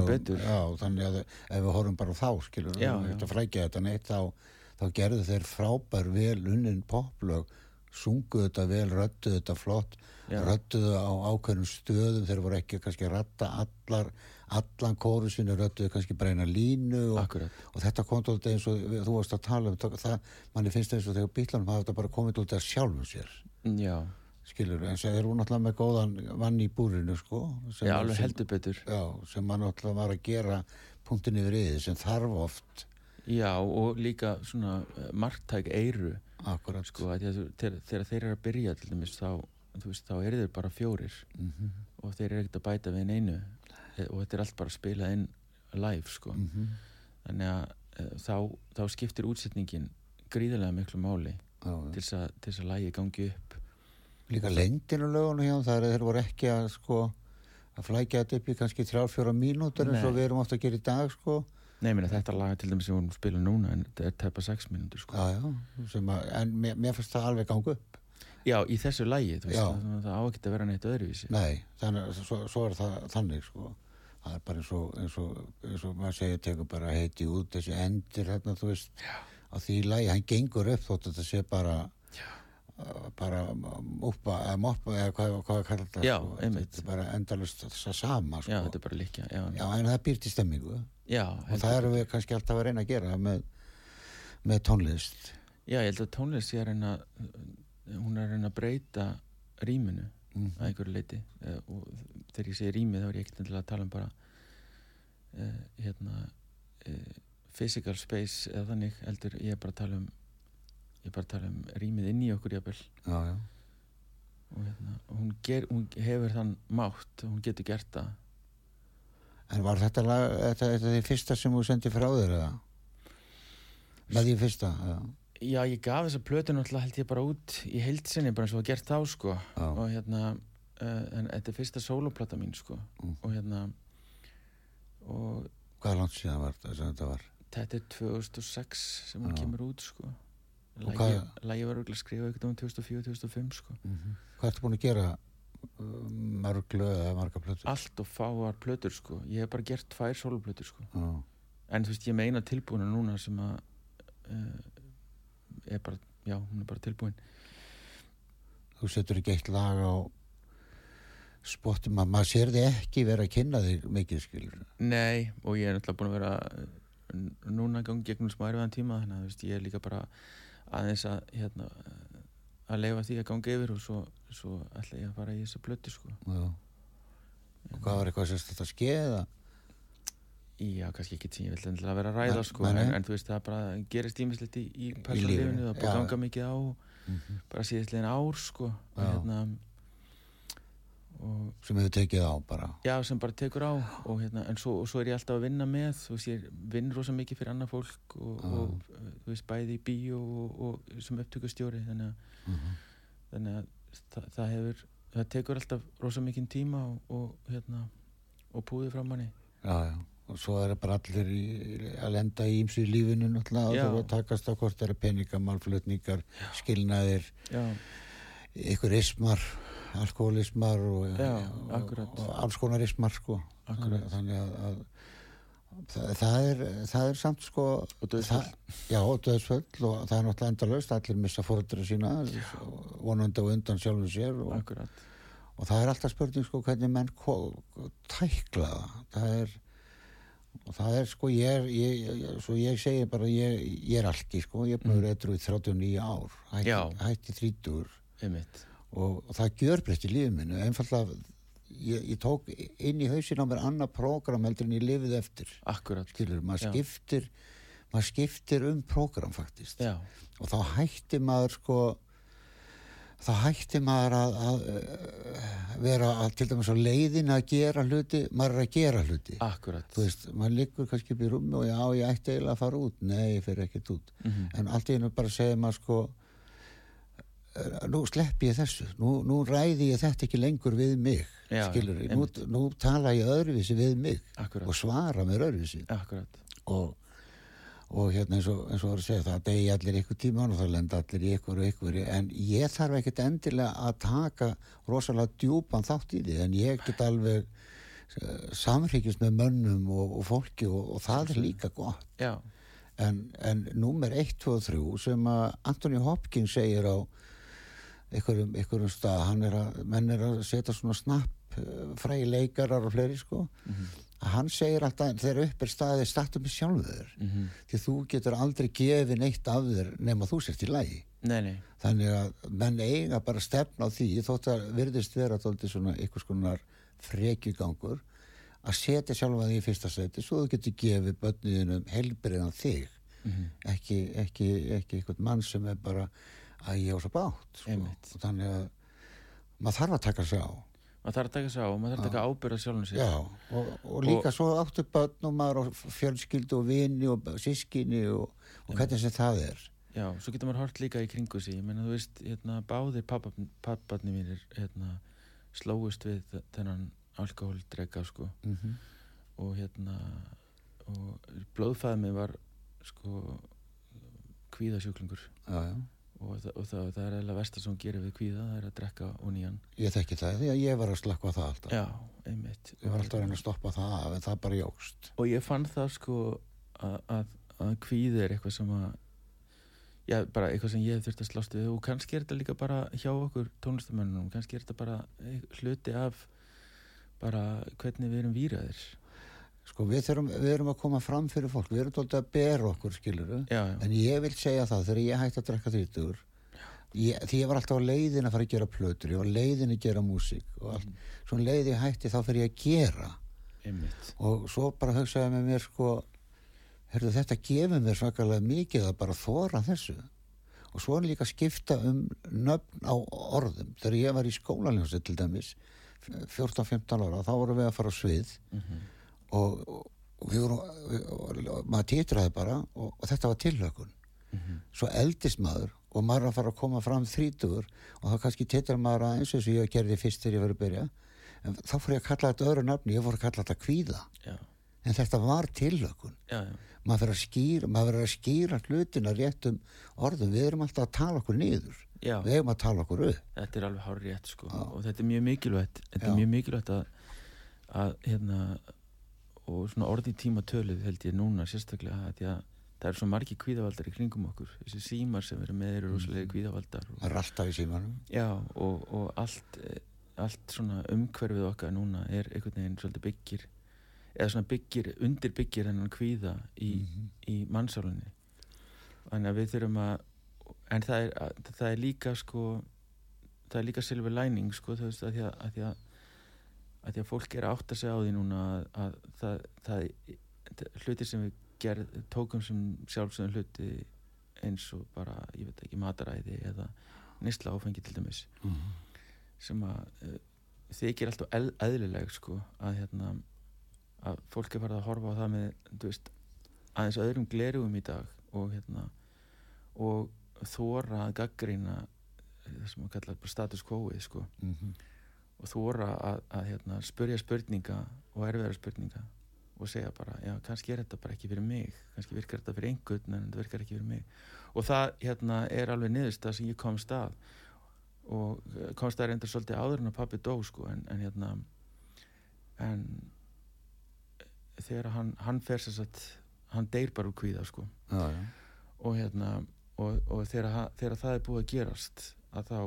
betur. Já, þannig að ef við horfum bara þá, skilur, við já. þetta frækja þetta neitt, þá, þá gerðu þeir frábær vel unnin poplög, sunguðu þetta vel, röttuðu þetta flott, Já. röttuðu á ákveðnum stöðum, þeir voru ekki kannski að ratta allar, allan kóru sinni, röttuðu kannski bara eina línu og, og þetta kom út eins og þú varst að tala um það, það manni finnst eins og þegar bílanum hafa þetta bara komið út af sjálfum sér. Já, skilur, en þeir eru náttúrulega með góðan vann í búrinu sko sem, já alveg heldur betur. Já, sem maður náttúrulega var að gera punktin yfir yfir sem þarf oft. Já og líka svona uh, margtæk eiru akkurat. Sko, þegar, þegar þeir eru að byrja til dæmis þá, veist, þá eru þeir bara fjórir. Mm og þeir eru ekkert að bæta við einu og þetta er allt bara spilað inn live sko. -hmm. þannig að uh, þá, þá skiptir útsetningin gríðarlega miklu máli já, til þess að, að lægi gangi upp. Líka lengdinu lögunum hjá það er þeir voru ekki að sko að flækja þetta upp í kannski 3-4 mínútur eins og við erum ofta að gera í dag sko. Nei, minna, þetta lag til dæmis sem við vorum að spila núna en þetta er tæpa 6 mínútur sko. já, já, að, en mér, mér fannst það alveg ganga upp. Já, í þessu lagi, þú veist, Já. það, það á ekki að vera neitt öðruvísi. Nei, þannig, að svo, svo er það þannig sko það er bara eins og, eins og, eins og maður segir, tekur bara heiti út þessi endir hérna, þú veist, Já. á því lagi, hann gengur upp þótt að þetta sé bara uh, bara moppa eða moppa eða hvað, hvað að kalla þetta Já, sko. þetta er bara endalust það sama sko. já, þetta er bara líkja já, Já, en það býr til stemmingu já, og það erum við kannski alltaf að reyna að gera með, með tónlist já, ég held að tónlist sé að reyna hún er reyna að breyta rýminu mm. að einhverju leiti uh, og þegar ég segi rými þá er ég ekkert endilega að tala um bara uh, hérna uh, physical space eða þannig heldur ég er bara að tala um ég er bara að tala um rýmið inn í okkur jafnvel já, já. og hérna, hún, ger, hún hefur þann mátt hún getur gert það En var þetta, lag, þetta, þetta því fyrsta sem þú sendið frá þér eða? Með því fyrsta, já. Já, ég gaf þessa plötu náttúrulega held ég bara út í heildsinni bara eins og það gert þá sko og hérna en þetta er fyrsta sóloplata mín sko. Mm. og hérna og Hvað langt síðan var þetta sem þetta var? þetta er 2006 sem hún kemur út sko. Lægi, var auðvitað skrifað eitthvað um 2004-2005 sko. Hvað ertu búin að gera uh, mörg lög eða marga plötur? allt og fáar plötur sko. Ég hef bara gert tvær sóloplötur sko. Já, en þú veist ég meina tilbúinu núna sem að uh, er bara, já, hún er bara tilbúin. Þú setur ekki eitt lag á spottum að maður sér þig ekki vera að kynna þig mikið skilur. Nei, og ég er náttúrulega búin að vera núna gang gegnum smá erfiðan tíma þannig að veist, ég er líka bara aðeins að hérna, að leifa því að ganga yfir og svo, svo ætla ég að fara í þessa blötu sko. Já. Og hvað var eitthvað sérst að skeiða? Já, kannski ekki sem ég vil endilega vera að ræða Nei, sko, en, en þú veist það bara gerist ímislegt í, í lífinu, persónlífinu það já. ganga mikið á bara síðastlegin ár sko hérna, sem hefur tekið á bara. Já, sem bara tekur á og, hérna, en svo, svo er ég alltaf að vinna með þú veist, ég vinn rosa mikið fyrir annað fólk og, Já. og uh, þú veist, bæði í bíó og, og sem upptökustjóri þannig að, Mhm. þannig að það, það hefur, það tekur alltaf rosa mikið tíma og, og hérna og púði frá manni Já, já. Og svo er bara allir í, að lenda í ímsu í lífinu náttúrulega og það að takast á hvort það eru peninga, málflutningar, skilnaðir, Já, ykkur ismar, alkoholismar og, og, akkurat. og alls konar ismar sko. Þannig að, að það, það, er, það er samt sko Og dauðsföll. það- Já, og döðsföll og það er náttúrulega endalaust allir missa fóruldra sína vonandi og undan sjálfum sér og, og það er alltaf spurning sko hvernig menn tækla það. Er og það er sko ég er ég, svo ég segi bara ég, ég er alki sko, ég er að vera eitthvað í 39 ár hætti, hætti 30 einmitt, og, og það gjör breytt í lífið minu einfallega ég, ég tók inn í hausin á mér annað prógram heldur en ég lifið eftir. Akkurat. Skilur, maður Já. skiptir maður skiptir um prógram faktist. Já, og þá hætti maður sko þá hætti maður að, að vera að, til dæmis á leiðin að gera hluti maður er að gera hluti. Akkurat. Þú veist, maður liggur kannski upp í rúmi og já, ég ætti eiginlega að fara út. Nei, ég fer ekkert út. Mhm. en allt í hennu bara segir maður sko nú sleppi ég þessu. Nú, nú ræði ég þetta ekki lengur við mig Já, skilur, nú, einmitt. nú tala ég öðruvísi við mig Akkurat. og svara mér öðruvísi. Og, og hérna eins og, eins og að segja það degi allir ykkur tíman og það lenda allir ykkur og ykkur en ég þarf ekkert endilega að taka rosalega djúpan þátt í því. En ég get alveg uh, samhryggist með mönnum og, og fólki og, það er líka gott. Já, en, en númer 1, 2 og 3 sem að Anthony Hopkins segir á einhverjum, einhverjum stað. Hann er að, menn er að setja svona snapp uh, frægi leikarar og fleiri sko. Að hann segir alltaf þegar upp er staðið startu með sjálfur. Mhm, því þú getur aldrei gefið neitt af þér nema þú sért í lagi. Nei, nei. Þannig að menn eiga bara stefna á því þótt að virðist vera svona einhvers konar frekjugangur að setja sjálfa því í fyrsta seti svo þú getur gefið börniðinum helbriðan þig. Mhm. ekki, ekki, ekki einhvern mann sem er bara að ég á svo bátt sko. Og þannig að maður þarf að taka sig á. Maður þarf að taka sig á, maður þarf að taka ábyrða sjálfum sér. Og, og líka svo áttu börn og maður og fjölskyldu og vini og sískinni og, og hvernig sem það er. Já, svo getur maður hort líka í kringu sig. Ég meina þú veist, hérna, báðir papparni mínir hérna, slóist við þe- þennan alkoholdrega sko. Mm -hmm. og hérna og blóðfæðið mig var sko kvíðasjúklingur. Já, já. Og, það, og það, það er eða versta sem hún gerir við kvíða það er að drekka og nýjan Ég þekki það því að ég var að slakka það alltaf. Já, einmitt Ég var alltaf að reyna að stoppa það af en það bara jógst. og ég fann það sko að, að, að kvíði er eitthvað sem að já, bara eitthvað sem ég hef þurft að slást við og kannski er þetta líka bara hjá okkur tónlistamönnum, kannski er þetta bara hluti af bara hvernig við erum výraðir Sko við, þurfum, við erum að koma fram fyrir fólk, við erum tóltið að bera okkur skiluru, já, já, en ég vil segja það þegar ég hætti að drekka þrítugur ég, því ég var alltaf á leiðin að fara að gera plötur, ég var leiðin að gera músík og allt, svo um leiði hætti þá fyrir ég að gera. Einmitt. Og svo bara hugsaði með mér sko, herðu þetta gefur mér svakalega mikið að bara þóra þessu. Og svo er líka að skipta um nöfn á orðum. Þegar ég var í skólanljósi til dæmis 14-15 ára, þá vorum við að fara á svið. Og, og, og við vorum maður títraði bara og, og þetta var tilhökun svo eldist maður og maður að fara að koma fram þrítugur og þá kannski titrar maður að eins og þess að ég gerði fyrst þegar ég var að byrja. En þá fór ég að kalla þetta öðru nafni ég fór að kalla þetta kvíða. Já, en þetta var tilhökun já, já, maður verður að skýra, maður verður að skýra hlutina réttum orðum, við erum alltaf að tala okkur niður, við eigum að tala okkur upp. Þetta er alveg hár rétt sko og þetta er mjög mikilvægt. Þetta er mjög mikilvægt að, að hérna og svona orði tíma töluð held ég núna sérstaklega að að það eru svo margi kvíðavaldar í kringum okkur. Þessi símar sem eru með eru rosalega kvíðavaldar og, maður er alltaf í símanum. Já og, og allt allt svona umhverfið okkar núna er einhvern veginn svolítið byggir eða svona byggir, undir byggir hennan kvíða í, í mannsálunni þannig að við þurfum að en það er, að, það er líka sko það er líka silver lining sko þú veist að því að, að, því að, að að fólk er að átta sig á því núna að, að það, það, það hluti sem við gerð, tókum sem sjálfsögum hluti eins og bara, ég veit ekki, mataræði eða nýsla áfengi til dæmis sem að uh, þykir alltaf eð, eðlileg sko að hérna að fólk er farið að horfa á það með veist, aðeins öðrum glerugum í dag og hérna og þóra að gaggrína það sem að kalla status quo-ið sko. Mm og þóra að, að hérna, spurja spurninga og erfiðara spurninga og segja bara, já, kannski er þetta bara ekki fyrir mig. Kannski virkar þetta fyrir einhvern en þetta virkar ekki fyrir mig. Og það hérna er alveg niðurst sem ég komst að. Og eh, komst að reynda svolítið áður en að pappi dó sko en, en hérna en þegar hann, hann fer sér satt hann deyr bara úr kvíða sko. Já, já. og hérna og, og þegar, þegar það er búið að gerast að þá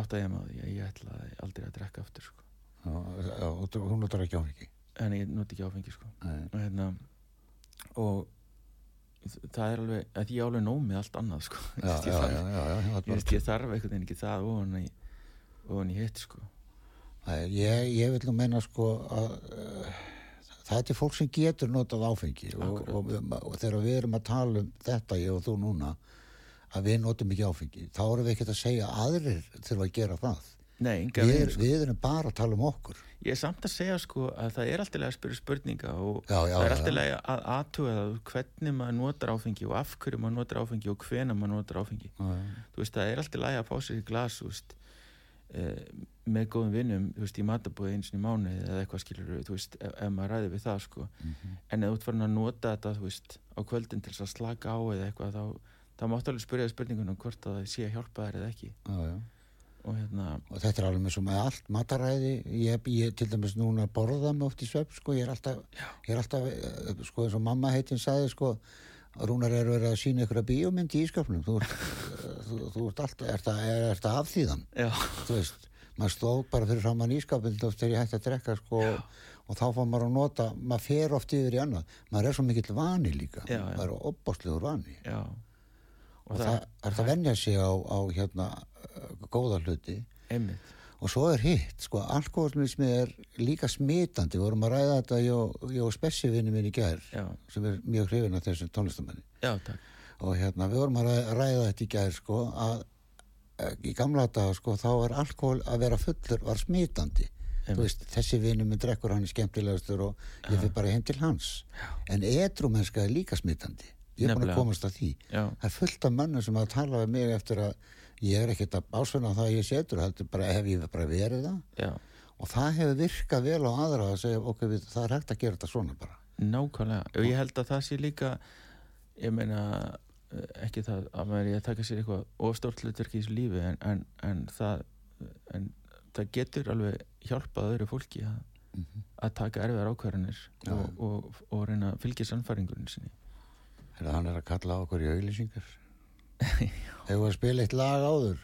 átt að ég maður því að ég ætlaði aldrei að drekka aftur sko. Já, og hún notar ekki áfengi? En ég noti ekki áfengi sko. Og hérna og það er alveg að ég á alveg nóg með allt annað sko. Já, Ég já, já, já, ég ég þarf einhvern veginn ekki það í, ofan í hitt sko. Nei, ég, ég vil nú menna sko að uh, það er til fólk sem getur notað áfengi og, og, og, þegar við erum að tala um þetta, ég og þú núna að við notum ekki áfengi þá erum við ekkert að segja að aðrir þurfa að gera það nei, við, er, sko. við erum bara að tala um okkur ég er samt að segja sko að það er alltaf að spyrja spurninga og Já, já, það er alltaf já. að aðtuga það hvernig maður notar áfengi og af hverju maður notar áfengi og hvena maður notar áfengi já, þú veist, það er alltaf að fá sér í glas veist, eh, með góðum vinnum veist, í matabóði eins og í mánuði eða eitthvað skilur, þú veist, ef, ef maður ræði við það sko, Mhm. en ef þú ert farin að nota þetta á kvöldin til að slaka á eða eitthvað, þá, þá máttu alveg spyrja spurningunum hvort að það sé að hjálpa þær eða ekki. Já, já. og hérna, og þetta er alveg með svo með allt mataræði. Ég, ég til dæmis núna borða mig oft í svepp sko, ég er alltaf, ég er alltaf eh, sko eins og mamma heitin sagði sko Rúnar er verið að sína ykkur að bíómynd í ískapnum þú þú, þú ert alltaf er það, það af já, þú veist, maður stóð bara fyrir framann ískapin þegar ég hætti að drekka sko og þá fór maður að nota, maður fer oft yfir í annað, maður er svo mikill vani líka. Já. maður er opbáslegur vani. Já og, það, er það venja sig á, á hérna góða hluti. Einmitt, og svo er hitt, sko, alkoholismi er líka smitandi, við vorum að ræða þetta ég og, spessivinni minn í gær já, sem er mjög hrifin af þessum tónlistamenni já, og hérna, við vorum að ræða, ræða þetta í gær sko, að eh, í gamla daga, sko, þá var alkohol að vera fullur var smitandi. Veist, þessi vinnu minn drekkur hann er skemmtilegastur og ég fyrir bara heim til hans. En edrumennska er líka smitandi ég er búin að komast að því. Já, það er fullt af mönnum sem að tala við mig eftir að ég er ekkert að ásvöna það að ég setur heldur bara hef ég bara verið það. Já, og það hefur virkað vel á aðra að segja ok, við, það er hægt að gera þetta svona bara. Nákvæmlega. Og ég held að það sé líka ég meina eh, ekki það að maður er að taka sér eitthvað ofstórt hlutverk í þessu lífi en, en, en það en það getur alveg hjálpað öðru fólki að, að taka erfiðar ákvarðanir og, og, og reyna að fylgja sannfæringunni sinni Þegar hann er að kalla á okkur í auðlýsingar Þegar við spila eitt lag áður?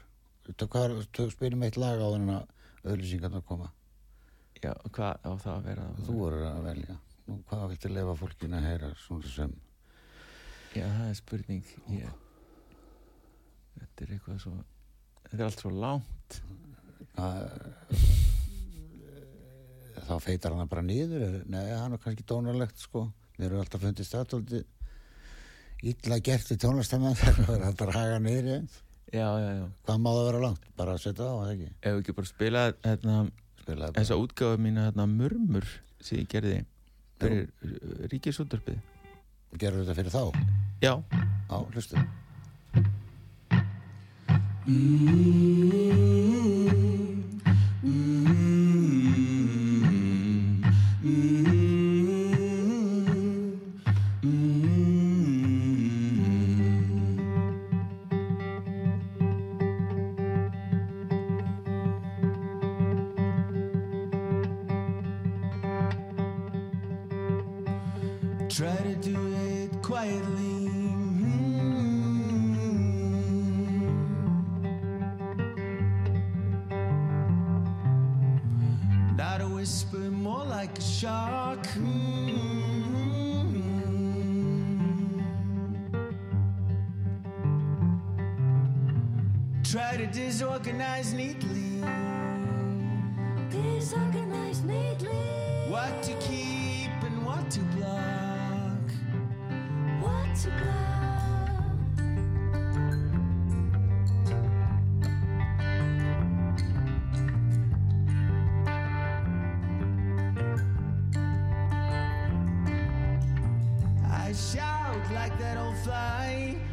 Þú spilum eitt lag áður en að auðlýsingarna koma. Já, hvað á það að vera? Þú voru að velja. Nú, hvað viltu lefa fólkinu að heyra svona sem? Já, það er spurning ég, Þetta er eitthvað svo Þetta er allt svo langt. Að, þá feitar hann bara nýður Nei, hann er kannski dónarlegt sko. Mér eru alltaf fundist aðtóldi illa gert í tónlistamenn þegar það er að haga niður í einn Já, já, já Hvað má það vera langt? Bara að setja á, eða ekki? Ef við ekki bara spila hérna, bara. þessa útgáfa mína hérna, murmur sem ég gerði fyrir ríkisúttarpið Gerðu þetta fyrir þá? Já, Já, hlustu. Try whisper, more like a shock. Mm-hmm. Try to disorganize neatly. Disorganized neatly. What to keep and what to block. What to block? That old fly.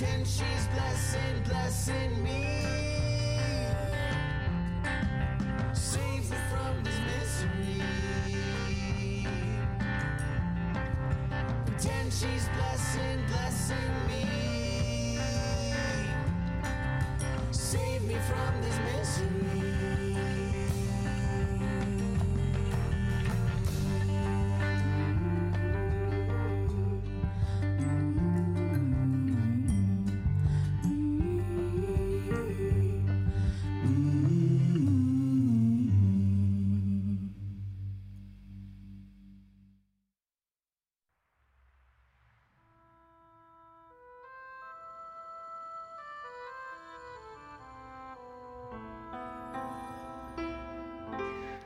And she's blessing, blessing me.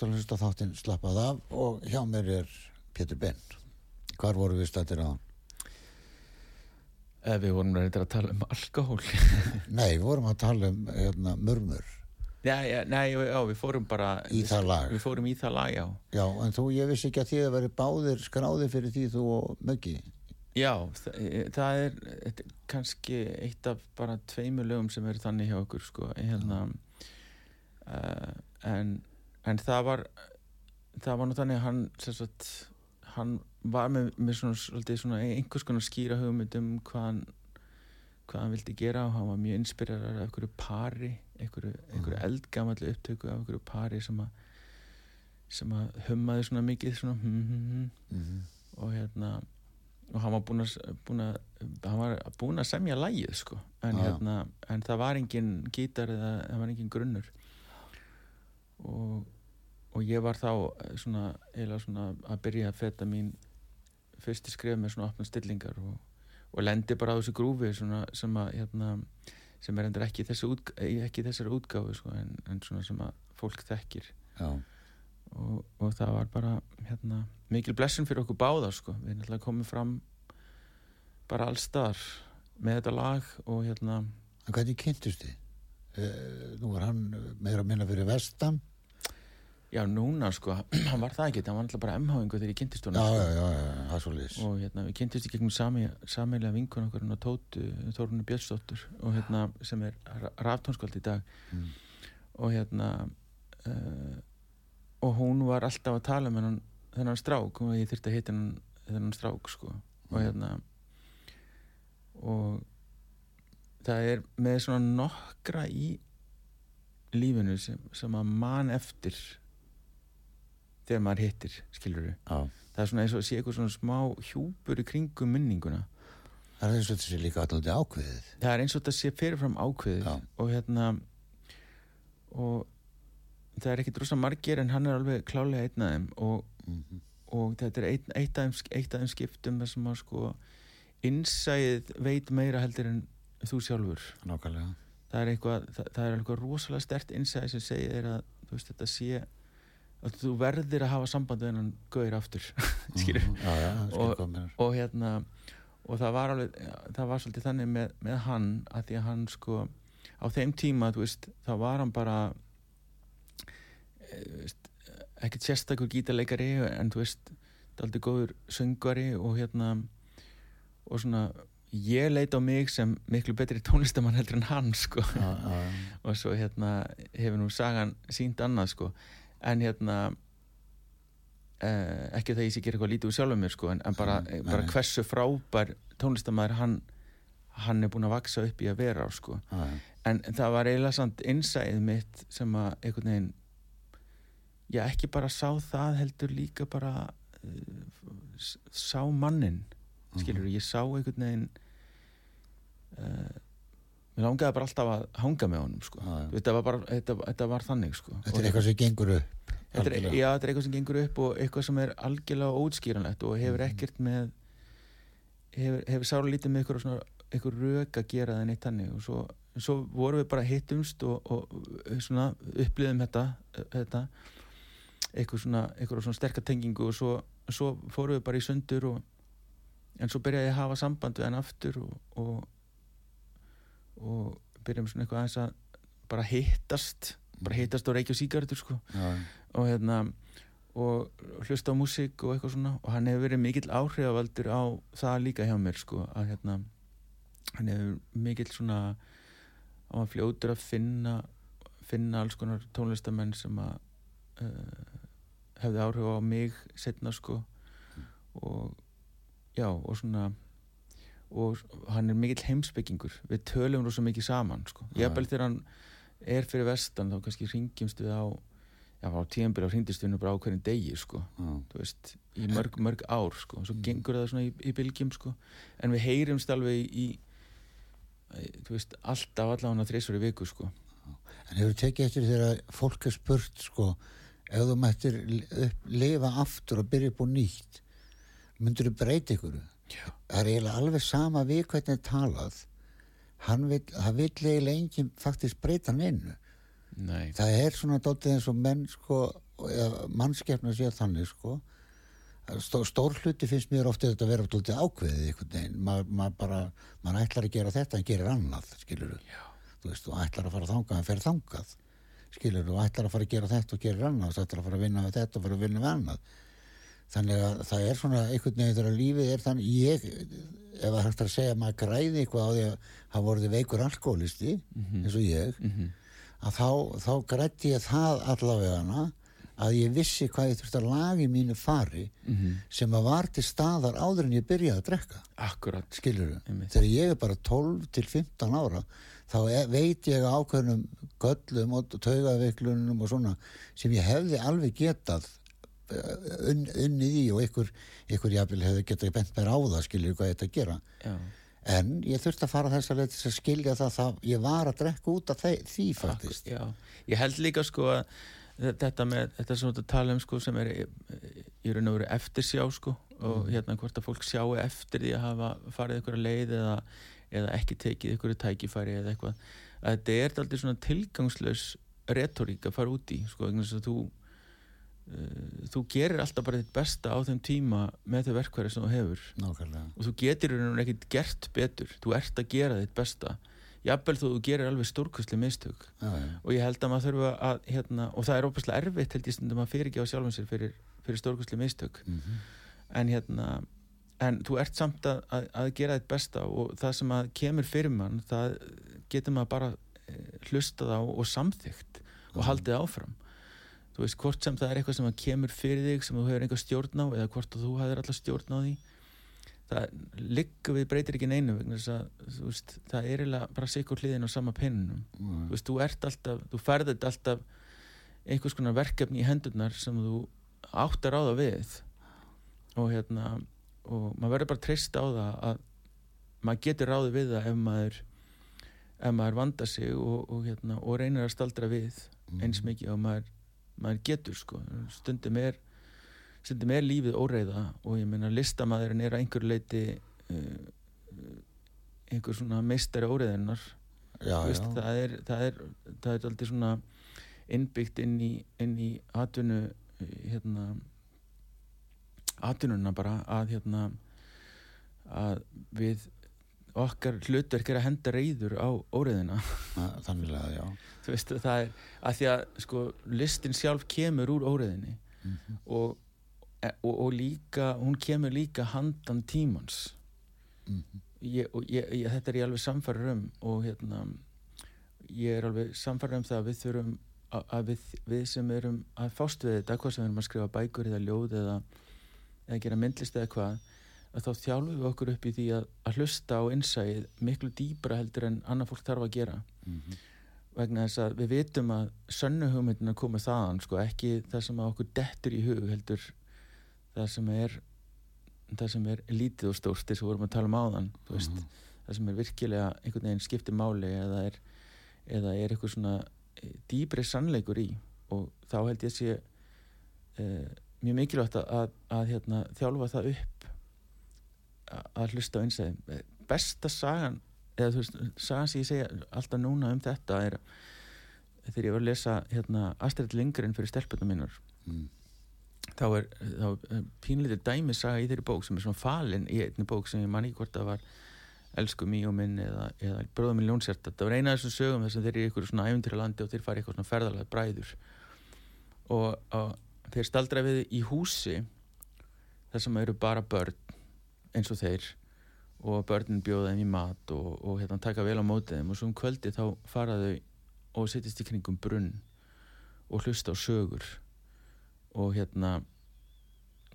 ertu að hlusta þáttinn slappað af og hjá mér er Pétur Ben. Hvar voru við stættir á hann? Eh, Við vorum reyndar að tala um alkohól. Nei, við vorum að tala um hérna, murmur já, já, nei, já, við fórum bara... í það lag. Við fórum í það lag, já. Já, en þú, ég vissi ekki að þið að veri báðir skráðir fyrir því þú og Möggi. Já, það, það er er kannski eitt af bara tveimur lögum sem eru þannig hjá okkur sko, hérna uh, en, en það var það var nú þannig að hann sagt, hann var með, með svona, svona einhvers konar skýra hugmynd um hvað hann hvað hann vildi gera og hann var mjög inspirerar af einhverju pari einhverju, einhverju eldgamalli upptöku af einhverju pari sem að sem að hummaði svona mikið svona hm, hm, hm, Mm og hérna og hann var búinn að, búin að hann var búinn að semja lægið sko. En, já. hérna, en það var engin gítar eða það var engin grunnur og, og ég var þá eh, svona, eiginlega svona að byrja að feta mín fyrsti skref með svona opna stillingar og, og lendi bara á þessu grúfi svona, sem að hérna, sem er endur ekki, í þessu útg ekki þessari útgáfu sko, en, en svona sem að fólk þekkir og, og það var bara hérna, mikil blessun fyrir okkur báða sko. við náttúrulega komum fram bara allstar með þetta lag og hérna en hvernig kynntust þið? E, nú var hann meira að minna fyrir vestan. Já núna sko, hann var það ekki hann var náttúrulega bara emháingu þegar ég kynntist Já, honum já, sko. já, já, það er svo liðs. og hérna, við kynntist í gegnum sami, samilega vinkun okkur hann á Tótu, Þórunni Björnsdóttur og hérna, sem er raftónskvöld í dag Mm. og hérna uh, og hún var alltaf að tala um hennan, þennan strák og ég þurfti að hitta hennan, þennan strák sko. og Mm. hérna og það er með svona nokkra í lífinu sem, sem að man eftir þegar maður hittir skilur Já, það er svona eins og sé eitthvað svona smá hjúpur í kringum minninguna það er eins og þetta sé líka alltaf ákveðið. það er eins og þetta sé fyrirfram ákveðið Já. og hérna og það er ekkit rosa margir en hann er alveg klálega einn af þeim og, Mm og þetta er eitt, eitt, af þeim, eitt af þeim skiptum sem að sko innsæðið veit meira heldur en þú sjálfur Nákvæmlega. það er eitthvað, það, það er eitthvað rosalega stert innsæði sem segir að þú veist þetta sé þú verðir að hafa samband við hennan gauðir aftur skilur Mhm, Já, já, það Og- og hérna og það var alveg, það var svolítið þannig með, með hann að því að hann sko á þeim tíma, þú veist, þá var hann bara e, veist, ekkert sérstakur gítarleikari en þú veist, daldi góður söngvari og hérna og svona, ég leit á mig sem miklu betri tónlistamann heldur en hann sko. Já. og svo hérna hefur nú sagan sínt annað sko en hérna eh, ekki það ég sé gera eitthvað lítið úr sjálfum mér sko en, en bara, Nei, bara hversu frábær tónlistamæður hann hann er búinn að vaksa upp í að vera sko. Já, já. en það var eiginlega samt innsæðið mitt sem að einhvern veginn já ekki bara sá það heldur líka bara uh, sá mannin skilur ég sá einhvern veginn uh, mér langaði bara alltaf að hanga með honum sko já. þetta var bara, þetta, þetta var þannig sko Þetta er eitthvað sem gengur upp. þetta er, já, þetta er eitthvað sem gengur upp og eitthvað sem er algjörlega ótskýranlegt og hefur Mhm. ekkert með hefur, hefur sára lítið með eitthvað rök að gera það neitt þannig og svo, svo vorum við bara hittumst og, og svona upplýðum þetta, þetta eitthvað svona, svona sterka tengingu og svo, svo fórum við bara í sundur og, en svo byrjaði ég að hafa samband við hann aftur og, og, og byrjum svona eitthvað aðeins að bara hittast bara hittast og reykja síkartur sko. Og hérna og hlusta á músík og eitthvað svona. Og hann hefur verið mikill áhrifavaldur á það líka hjá mér sko að hérna hann hefur mikill svona á að fljótur að finna finna alls konar tónlistamenn sem að uh, hefði áhrif á mig setna sko. Og já og svona og hann er mikill heimspekingur við tölum rosa mikið saman sko. Ég þegar hann er fyrir vestan þá kannski ringjumst við á já, á tíðanbyrja á hringdist við nú bara á hvernig degi sko, já, þú veist í mörg, mörg ár sko, Mm. svo gengur það svona í, í bylgjum sko, en við heyrumst alveg í, í þú veist, alltaf allavega þrísvar í viku sko En hefur tekið eftir þegar fólk er spurt sko, ef þú mættir lifa aftur og byrja upp á nýtt, myndur þú breyta ykkur? Já. Það er eiginlega alveg sama við hvernig er talað. Hann vil, það vil eiginlega enginn faktisk breyta hann innu. Nei, Það er svona dótið eins og menn sko, mannskefna sér þannig sko. Stó, stór hluti finnst mér ofta þetta að vera dótið ákveðið einhvern veginn. Maður ma bara, maður ætlar að gera þetta en gerir annað, skilur þú veist, þú ætlar að fara þangað en fer þangað skilur, þú ætlar að fara að gera þetta og gera annað, ætlar að fara að vinna við þetta og fara að vinna við annað þannig að það er svona einhvern veginn þegar lífið er þannig ég, ef það hægt að segja að maður græði eitthvað á því að hafa vorið veikur alkoholisti eins og ég mhm, að þá, þá grætti ég það allavega að ég vissi hvað ég þurfti að laga í mínu fari mhm, sem að var til staðar áður en ég byrjaði að drekka. Akkurat. Skilur Einmitt. þegar ég er bara 12 til 15 ára þá er, veit ég ákveðnum göllum og taugaveiklunum og svona sem ég hefði alveg getað unnið í og ykkur, ykkur jafnvel hefði getað bent mér á það skilur hvað að gera. Já, en ég þurfti að fara þess að leið til að skilja það það ég var að drekka út af því, því faktist já, ég held líka sko að þe- þetta með, þetta sem þú að tala um sko sem er í, í raun og veru eftirsjá sko og hérna hvort að fólk sjáu eftir því að hafa farið ykkur leið eða, eða ekki tekið ykkur tækifæri eða eitthvað. Að þetta er aldrei svona tilgangslaus retorík að fara út í sko þess að þú þú gerir alltaf bara þitt besta á þeim tíma með þau verkværi sem þú hefur. Nákvæmlega. Og þú getur veru ekkert gert betur. Þú ert að gera þitt besta. Jafnvel þú gerir alveg stórkustli mistök. Já, já, og ég held að maður þurfa að hérna, og það er óbærslega erfitt held ég stundum að fyrir ekki á sjálfum sér fyrir, fyrir stórkustli mistök. Mhm, en hérna en þú ert samt að, að, að gera þitt besta og það sem að kemur fyrir mann það getur maður bara eh, hlustað á og samþygt og haldið áfram þú veist, hvort sem það er eitthvað sem kemur fyrir þig sem þú hefur einhver stjórn á eða hvort þú hefur alltaf stjórn á því það liggur við breytir ekki neinu vegna þess að þú veist, það er eiginlega bara sikur hliðin á sama pinnum Mhm. þú þú þú þetta alltaf einhvers konar verkefni í hendurnar sem þú áttar á það við. Og hérna og maður verður bara treyst á það að maður getur ráði við það ef maður ef maður vandar sig og, og, hérna, og reynir að staldra við eins mikið og maður, maður getur sko, stundum er stundum er lífið óreiða og ég meina listamæðurinn er að einhver leiti uh, einhver svona meistari óreiðinnar já, það er það er, það er aldrei svona innbyggt inn í, inn í atvinnu hérna atvinnuna bara að hérna að við okkar hlutverk er að henda reyður á óreiðina Þa- þannig að já þú veist það er að því að sko listin sjálf kemur úr óreiðinni Mhm. og, e- og, og líka hún kemur líka handan tímans Mhm. ég, og ég, ég, þetta er ég alveg samfæður um og hérna ég er alveg samfæður um það að við þurfum að, að við, við sem erum að fást við þetta, hvað sem við erum að skrifa bækur eða ljóð eða, eða gera myndlist eða hvað að þá þjálfum við okkur upp í því að, að hlusta á innsæið miklu dýbra heldur en annað fólk þarf að gera Mhm. vegna þess að við vitum að sönnu hugmyndina komið þaðan sko, ekki það sem að okkur dettur í hug heldur það sem er það sem er lítið og stórt þess að við vorum að tala um áðan veist, Mhm. það sem er virkilega einhvern veginn skiptir máli eða er, eða er eitthvað svona eh, dýbri sannleikur í og þá held ég að sé e, mjög mikilvægt að, að, að hérna, þjálfa það upp að, að hlusta á einsæðin besta sagan eða þú veist, sagan sem ég segja alltaf núna um þetta er þegar ég var að lesa hérna, Astrid Lindgren fyrir stelpunum mínar. Mm. þá er, er pínlítið dæmi saga í þeirri bók sem er svona falin í einni bók sem ég man ekki hvort það var elsku mýjum minn eða, eða bróðum minn ljónsert þetta var eina af þessum sögum þess að þeir eru í ykkur svona æfintyra landi og þeir fara í eitthvað svona ferðalega bræður. Og, og þeir staldra við í húsi þar sem eru bara börn eins og þeir og börnin bjóða þeim í mat og, og hérna, taka vel á mótið þeim. Og svo um kvöldi þá fara þau og setjast í kringum brunn og hlusta á sögur og hérna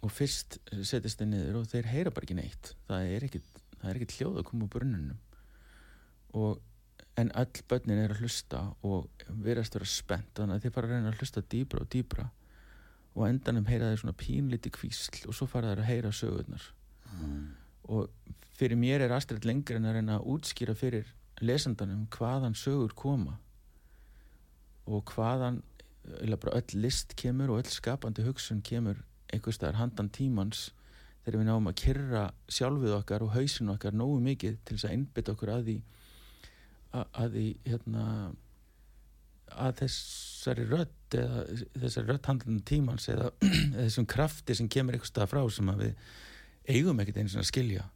og fyrst setjast þeir niður og þeir heyra bara ekki neitt. Það er ekkit, það er ekkit hljóð að koma úr brunnunum og en öll börnin er að hlusta og verðast vera spennt þannig að þeir fara að reyna að hlusta dýbra og dýbra og á endanum heyra þeir svona pínliti kvísl og svo fara þeir að heyra sögurnar og fyrir mér er Astrid lengur en að reyna að útskýra fyrir lesandanum hvaðan sögur koma og hvaðan öll list kemur og öll skapandi hugsun kemur einhvers staðar handan tímans þegar við náum að kyrra sjálfið okkar og hausinu okkar nógu mikið til þess að innbytta okkur að því að, að því hérna að þessari rödd eða þessari rödd handan tímans eða, eða þessum krafti sem kemur einhvers staðar frá sem að við eigum ekkert eins og að skilja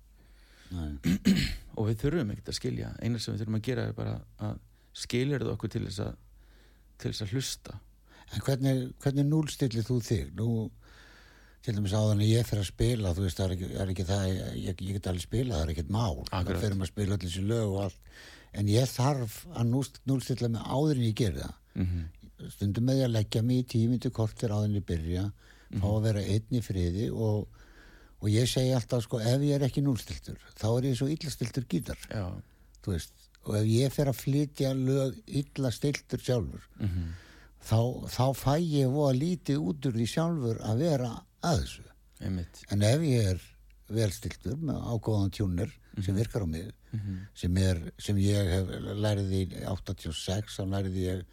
og við þurfum ekkert að skilja eina sem við þurfum að gera er bara að skilja það okkur til þess að til þess að hlusta En hvernig, hvernig núlstillir þú þig? Nú, til dæmis áðan að ég fer að spila, þú veist, það er ekki, er ekki það, ég, ég get alveg spila, það er ekkert mál. Það fyrir að spila allir þessi lög og allt. En ég þarf að núlstilla mig áður en ég gera það. mm Stundum með að leggja mig í tímyndu kortir áður en ég byrja, fá að vera einn í friði og, og ég segi alltaf, sko, ef ég er ekki núlstiltur, þá er ég svo illastiltur gítar. Og ef ég fer að flytja lög illastiltur sjálfur, mm þá, þá fæ ég voða lítið út úr því sjálfur að vera að þessu. einmitt. En ef ég er velstiltur með ágóðan tjúnir sem virkar á mig, sem, er, sem ég hef lærið í 86, þá lærið ég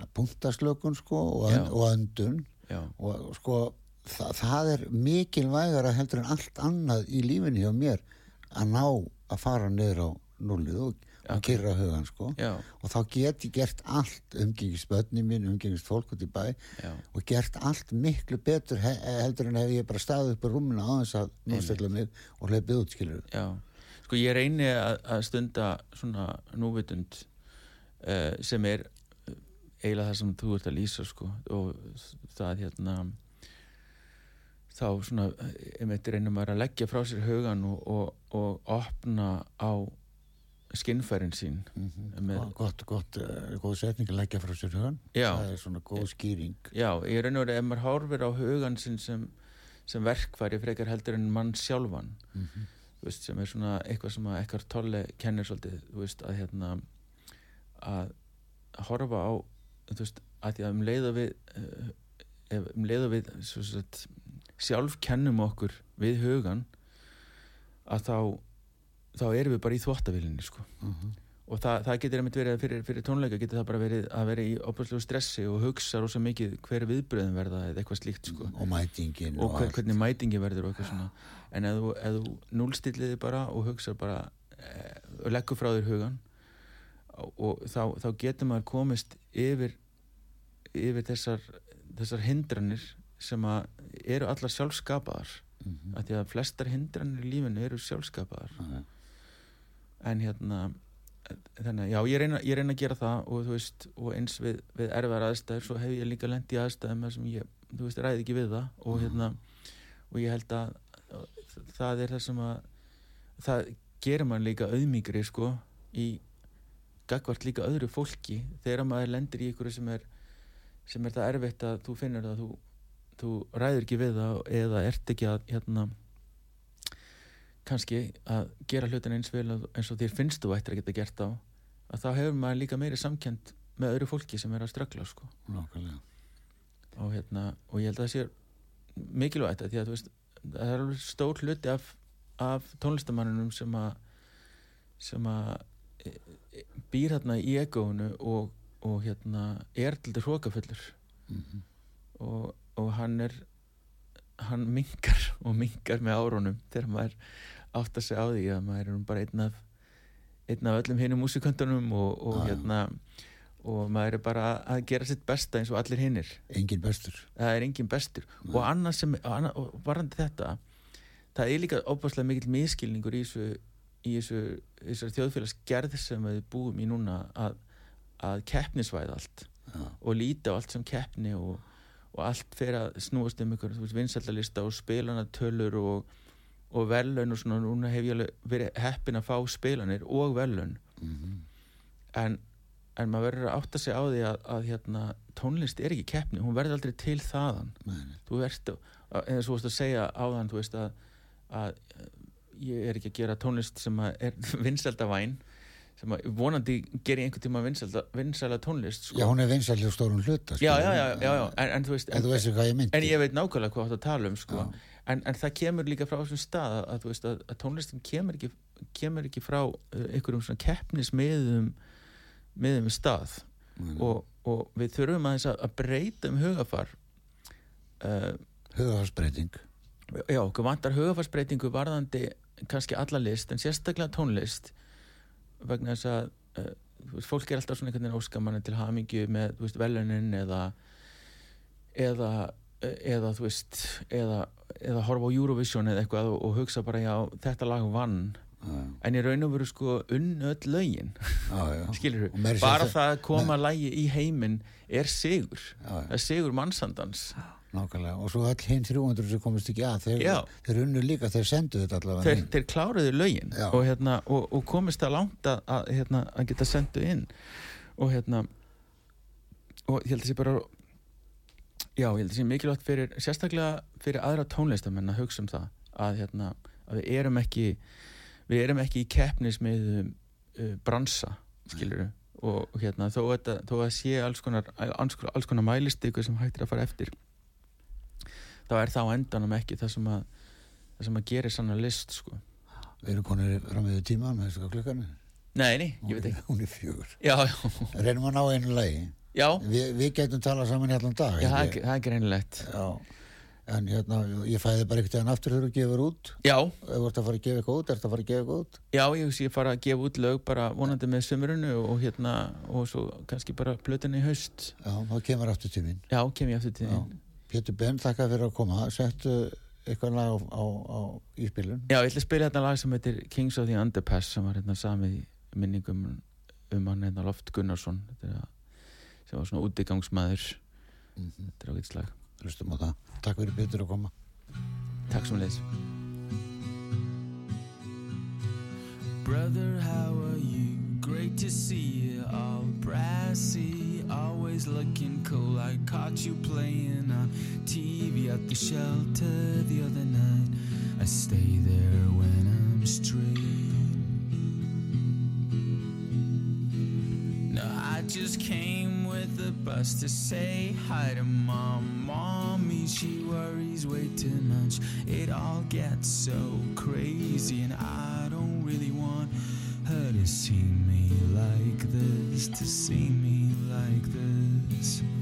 að punktaslökun sko og, önd, og öndun. Já, og sko það, það er mikilvægara heldur en allt annað í lífinni hjá mér að ná að fara niður á nullið og, og kyrra hugan sko. Já, og þá get ég gert allt umgengist börni mín, umgengist fólk út í bæ já, og gert allt miklu betur he heldur en ef ég bara staði upp á rúmuna á þess að nústilla mig og hleypið út skilur já. Sko ég reyni að, að stunda svona núvitund uh, sem er eh, eiginlega það sem þú ert að lýsa sko og það hérna þá svona einmitt reynir maður að leggja frá sér hugan og, og, og opna á skinnfærin sín með, gott, gott, uh, góð setning að leggja frá sér hugan Já. það er svona góð skýring já, ég raun og verið ef maður horfir á hugan sinn sem, sem verkfæri frekar heldur en mann sjálfan Mhm. þú veist, sem er svona eitthvað sem að ekkert tolle kennir svolítið, veist, að hérna að horfa á þú veist, að því að um leiða við ef um leiða við svo sagt, sjálf kennum okkur við hugan að þá þá erum við bara í þvóttavilinni sko. Mhm. og það, það getur einmitt verið fyrir, fyrir tónleika getur það bara verið að vera í opastlegu stressi og hugsa rosa mikið hver viðbröðum verða eða eitthvað slíkt sko og mætingin og hver, allt. hvernig mætingi verður og eitthvað svona en ef þú, þú núlstilliði bara og hugsa bara e, og leggur frá þér hugan og, og þá, þá getur maður komist yfir yfir þessar, þessar hindranir sem að eru allar sjálfskapaðar Mhm. af því að flestar hindranir í lífinu eru sjálfskapaðar Já. en hérna þannig að já, ég reyna, ég reyna að gera það og þú veist, og eins við, við erfar aðstæður svo hef ég líka lent í aðstæðum sem ég, þú veist, ræði ekki við það og hérna, og ég held að það er það sem að það gerir mann líka auðmíkri sko, í gagvart líka öðru fólki þegar maður lendir í ykkur sem er sem er það erfitt að þú finnur það að þú, þú ræður ekki við það eða ert ekki að hérna kannski að gera hlutin eins vel eins og þér finnst þú ættir að geta gert á að þá hefur maður líka meiri samkend með öðru fólki sem er að ströggla sko. Nákvæmlega. og, hérna, og ég held að það sé mikilvægt að því að þú veist það er alveg stór hluti af, af tónlistamannunum sem að sem að e, e, býr hérna í egónu og, og hérna er til þetta hrókafullur Mhm. og, og hann er hann minkar og minkar með árunum þegar maður átt að segja á því að maður er bara einn af einn af öllum hinnum músikantunum og, og já. hérna og maður er bara að gera sitt besta eins og allir hinnir engin bestur það er engin bestur og annað sem, annað, og varandi þetta það er líka óbáslega mikill miskilningur í þessu í þessu, þessar þjóðfélagsgerð sem við búum í núna að, að keppnisvæða allt Já. og líta á allt sem keppni og, og allt fer að snúast um ykkur vinsaldalista og spilanatölur og, og velun og svona núna hef ég alveg verið heppin að fá spilanir og velun Mhm. en, en maður verður að átta sig á því að, að hérna, tónlist er ekki keppni hún verður aldrei til þaðan nei. þú ert, eða svo veist að segja áðan þú veist að, að ég er ekki að gera tónlist sem er vinsældavæn sem að vonandi ger ég einhvern tíma vinsælda tónlist sko. Já, hún er vinsæli á stórum hluta já, skilur. já, já, já, já. En, en þú veist En myndi en ég veit nákvæmlega hvað þú átt að tala um sko. Já. en, en það kemur líka frá þessum stað að, veist, að, að tónlistin kemur ekki, kemur ekki frá uh, einhverjum svona keppnismiðum miðum stað nei. og, og við þurfum aðeins að, að breyta um hugafar uh, Hugafarsbreyting já, okkur vantar hugafarsbreytingu varðandi kannski alla list en sérstaklega tónlist vegna þess að uh, þú veist, fólk er alltaf svona einhvern veginn óskamanni til hamingju með þú veist, velunin eða eða, eða þú veist eða, eða horfa á Eurovision eða eitthvað og, og hugsa bara já, þetta lag vann. Já, en í raun og veru sko unn öll lögin. Skilur segja bara það- að koma lægi í heiminn er sigur. Já, já. það er sigur mannsandans Nákvæmlega, og svo öll hinn 300 sem komist ekki að, þeir, þeir unnu líka, þeir sendu þetta allavega þeir, inn. þeir kláruðu lögin og, hérna, og, og komist það langt að, að, hérna, að geta sendu inn. Og hérna og ég held að sé bara já, ég held að sé mikilvægt fyrir sérstaklega fyrir aðra tónlistamenn að hugsa um það að, hérna, að við erum ekki við erum ekki í keppnismið uh, bransa, skilur og hérna, þó, þetta, þó að sé alls konar, alls, konar- alls konar mælistiku sem hægt er að fara eftir þá er það á endanum ekki það sem að það sem að gerir sannar list sko. Við erum konir fram við tíma með þessu klukkanu. Nei, nei, ég veit ekki Hún er fjögur. Reynum að ná einu lagi. Vi, við getum talað saman í allan dag. já það, er, það er greinilegt Já. En hérna, ég fæði bara ekkert eðan aftur þegar þú gefur út. Já, þú ert að fara að gefa eitthvað út, ert að fara að gefa eitthvað út. já, ég sé fara að gefa út lög bara vonandi með sömurinu og hérna og svo kannski bara plötunni í haust Já, þá kemur aftur tíminn. Já, kem ég aftur þín Pétur Ben, þakka fyrir að koma. Settu eitthvað lag á, á, á íspilun. Já, ég ætla að spila þetta lag sem heitir Kings of the Underpass sem var hérna samið í minningum um hann hérna Loft Gunnarsson þetta er sem var svona útigangsmaður Mm þetta er ágætt slag Hlustum á það. Takk fyrir Pétur að koma. Takk sem leys Brother, how are you? Great to see you, all brassy, always looking cool. I caught you playing on TV at the shelter the other night. I stay there when I'm straight. No, I just came with the bus to say hi to mom. Mommy, she worries way too much. It all gets so crazy, and I don't really want her to see me like this, to see me like this. Jesus.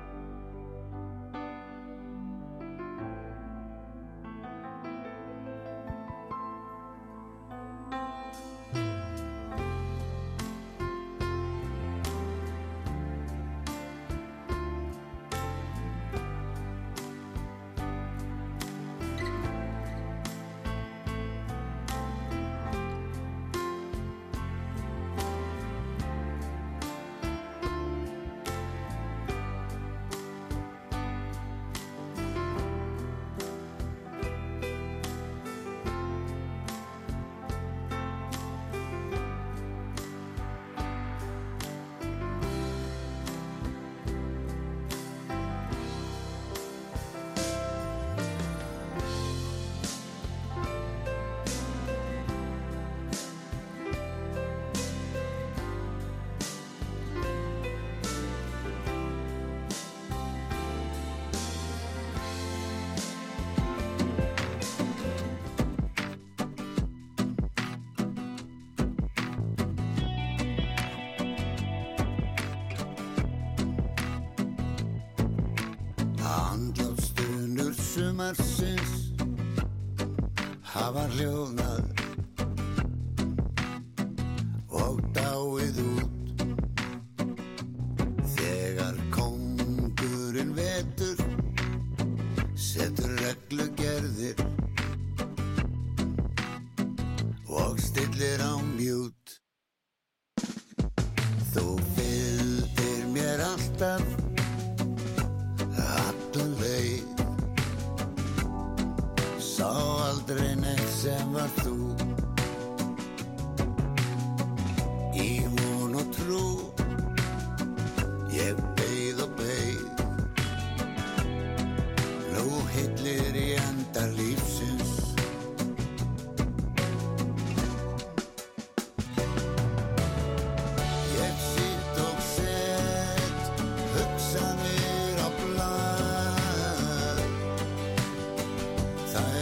time.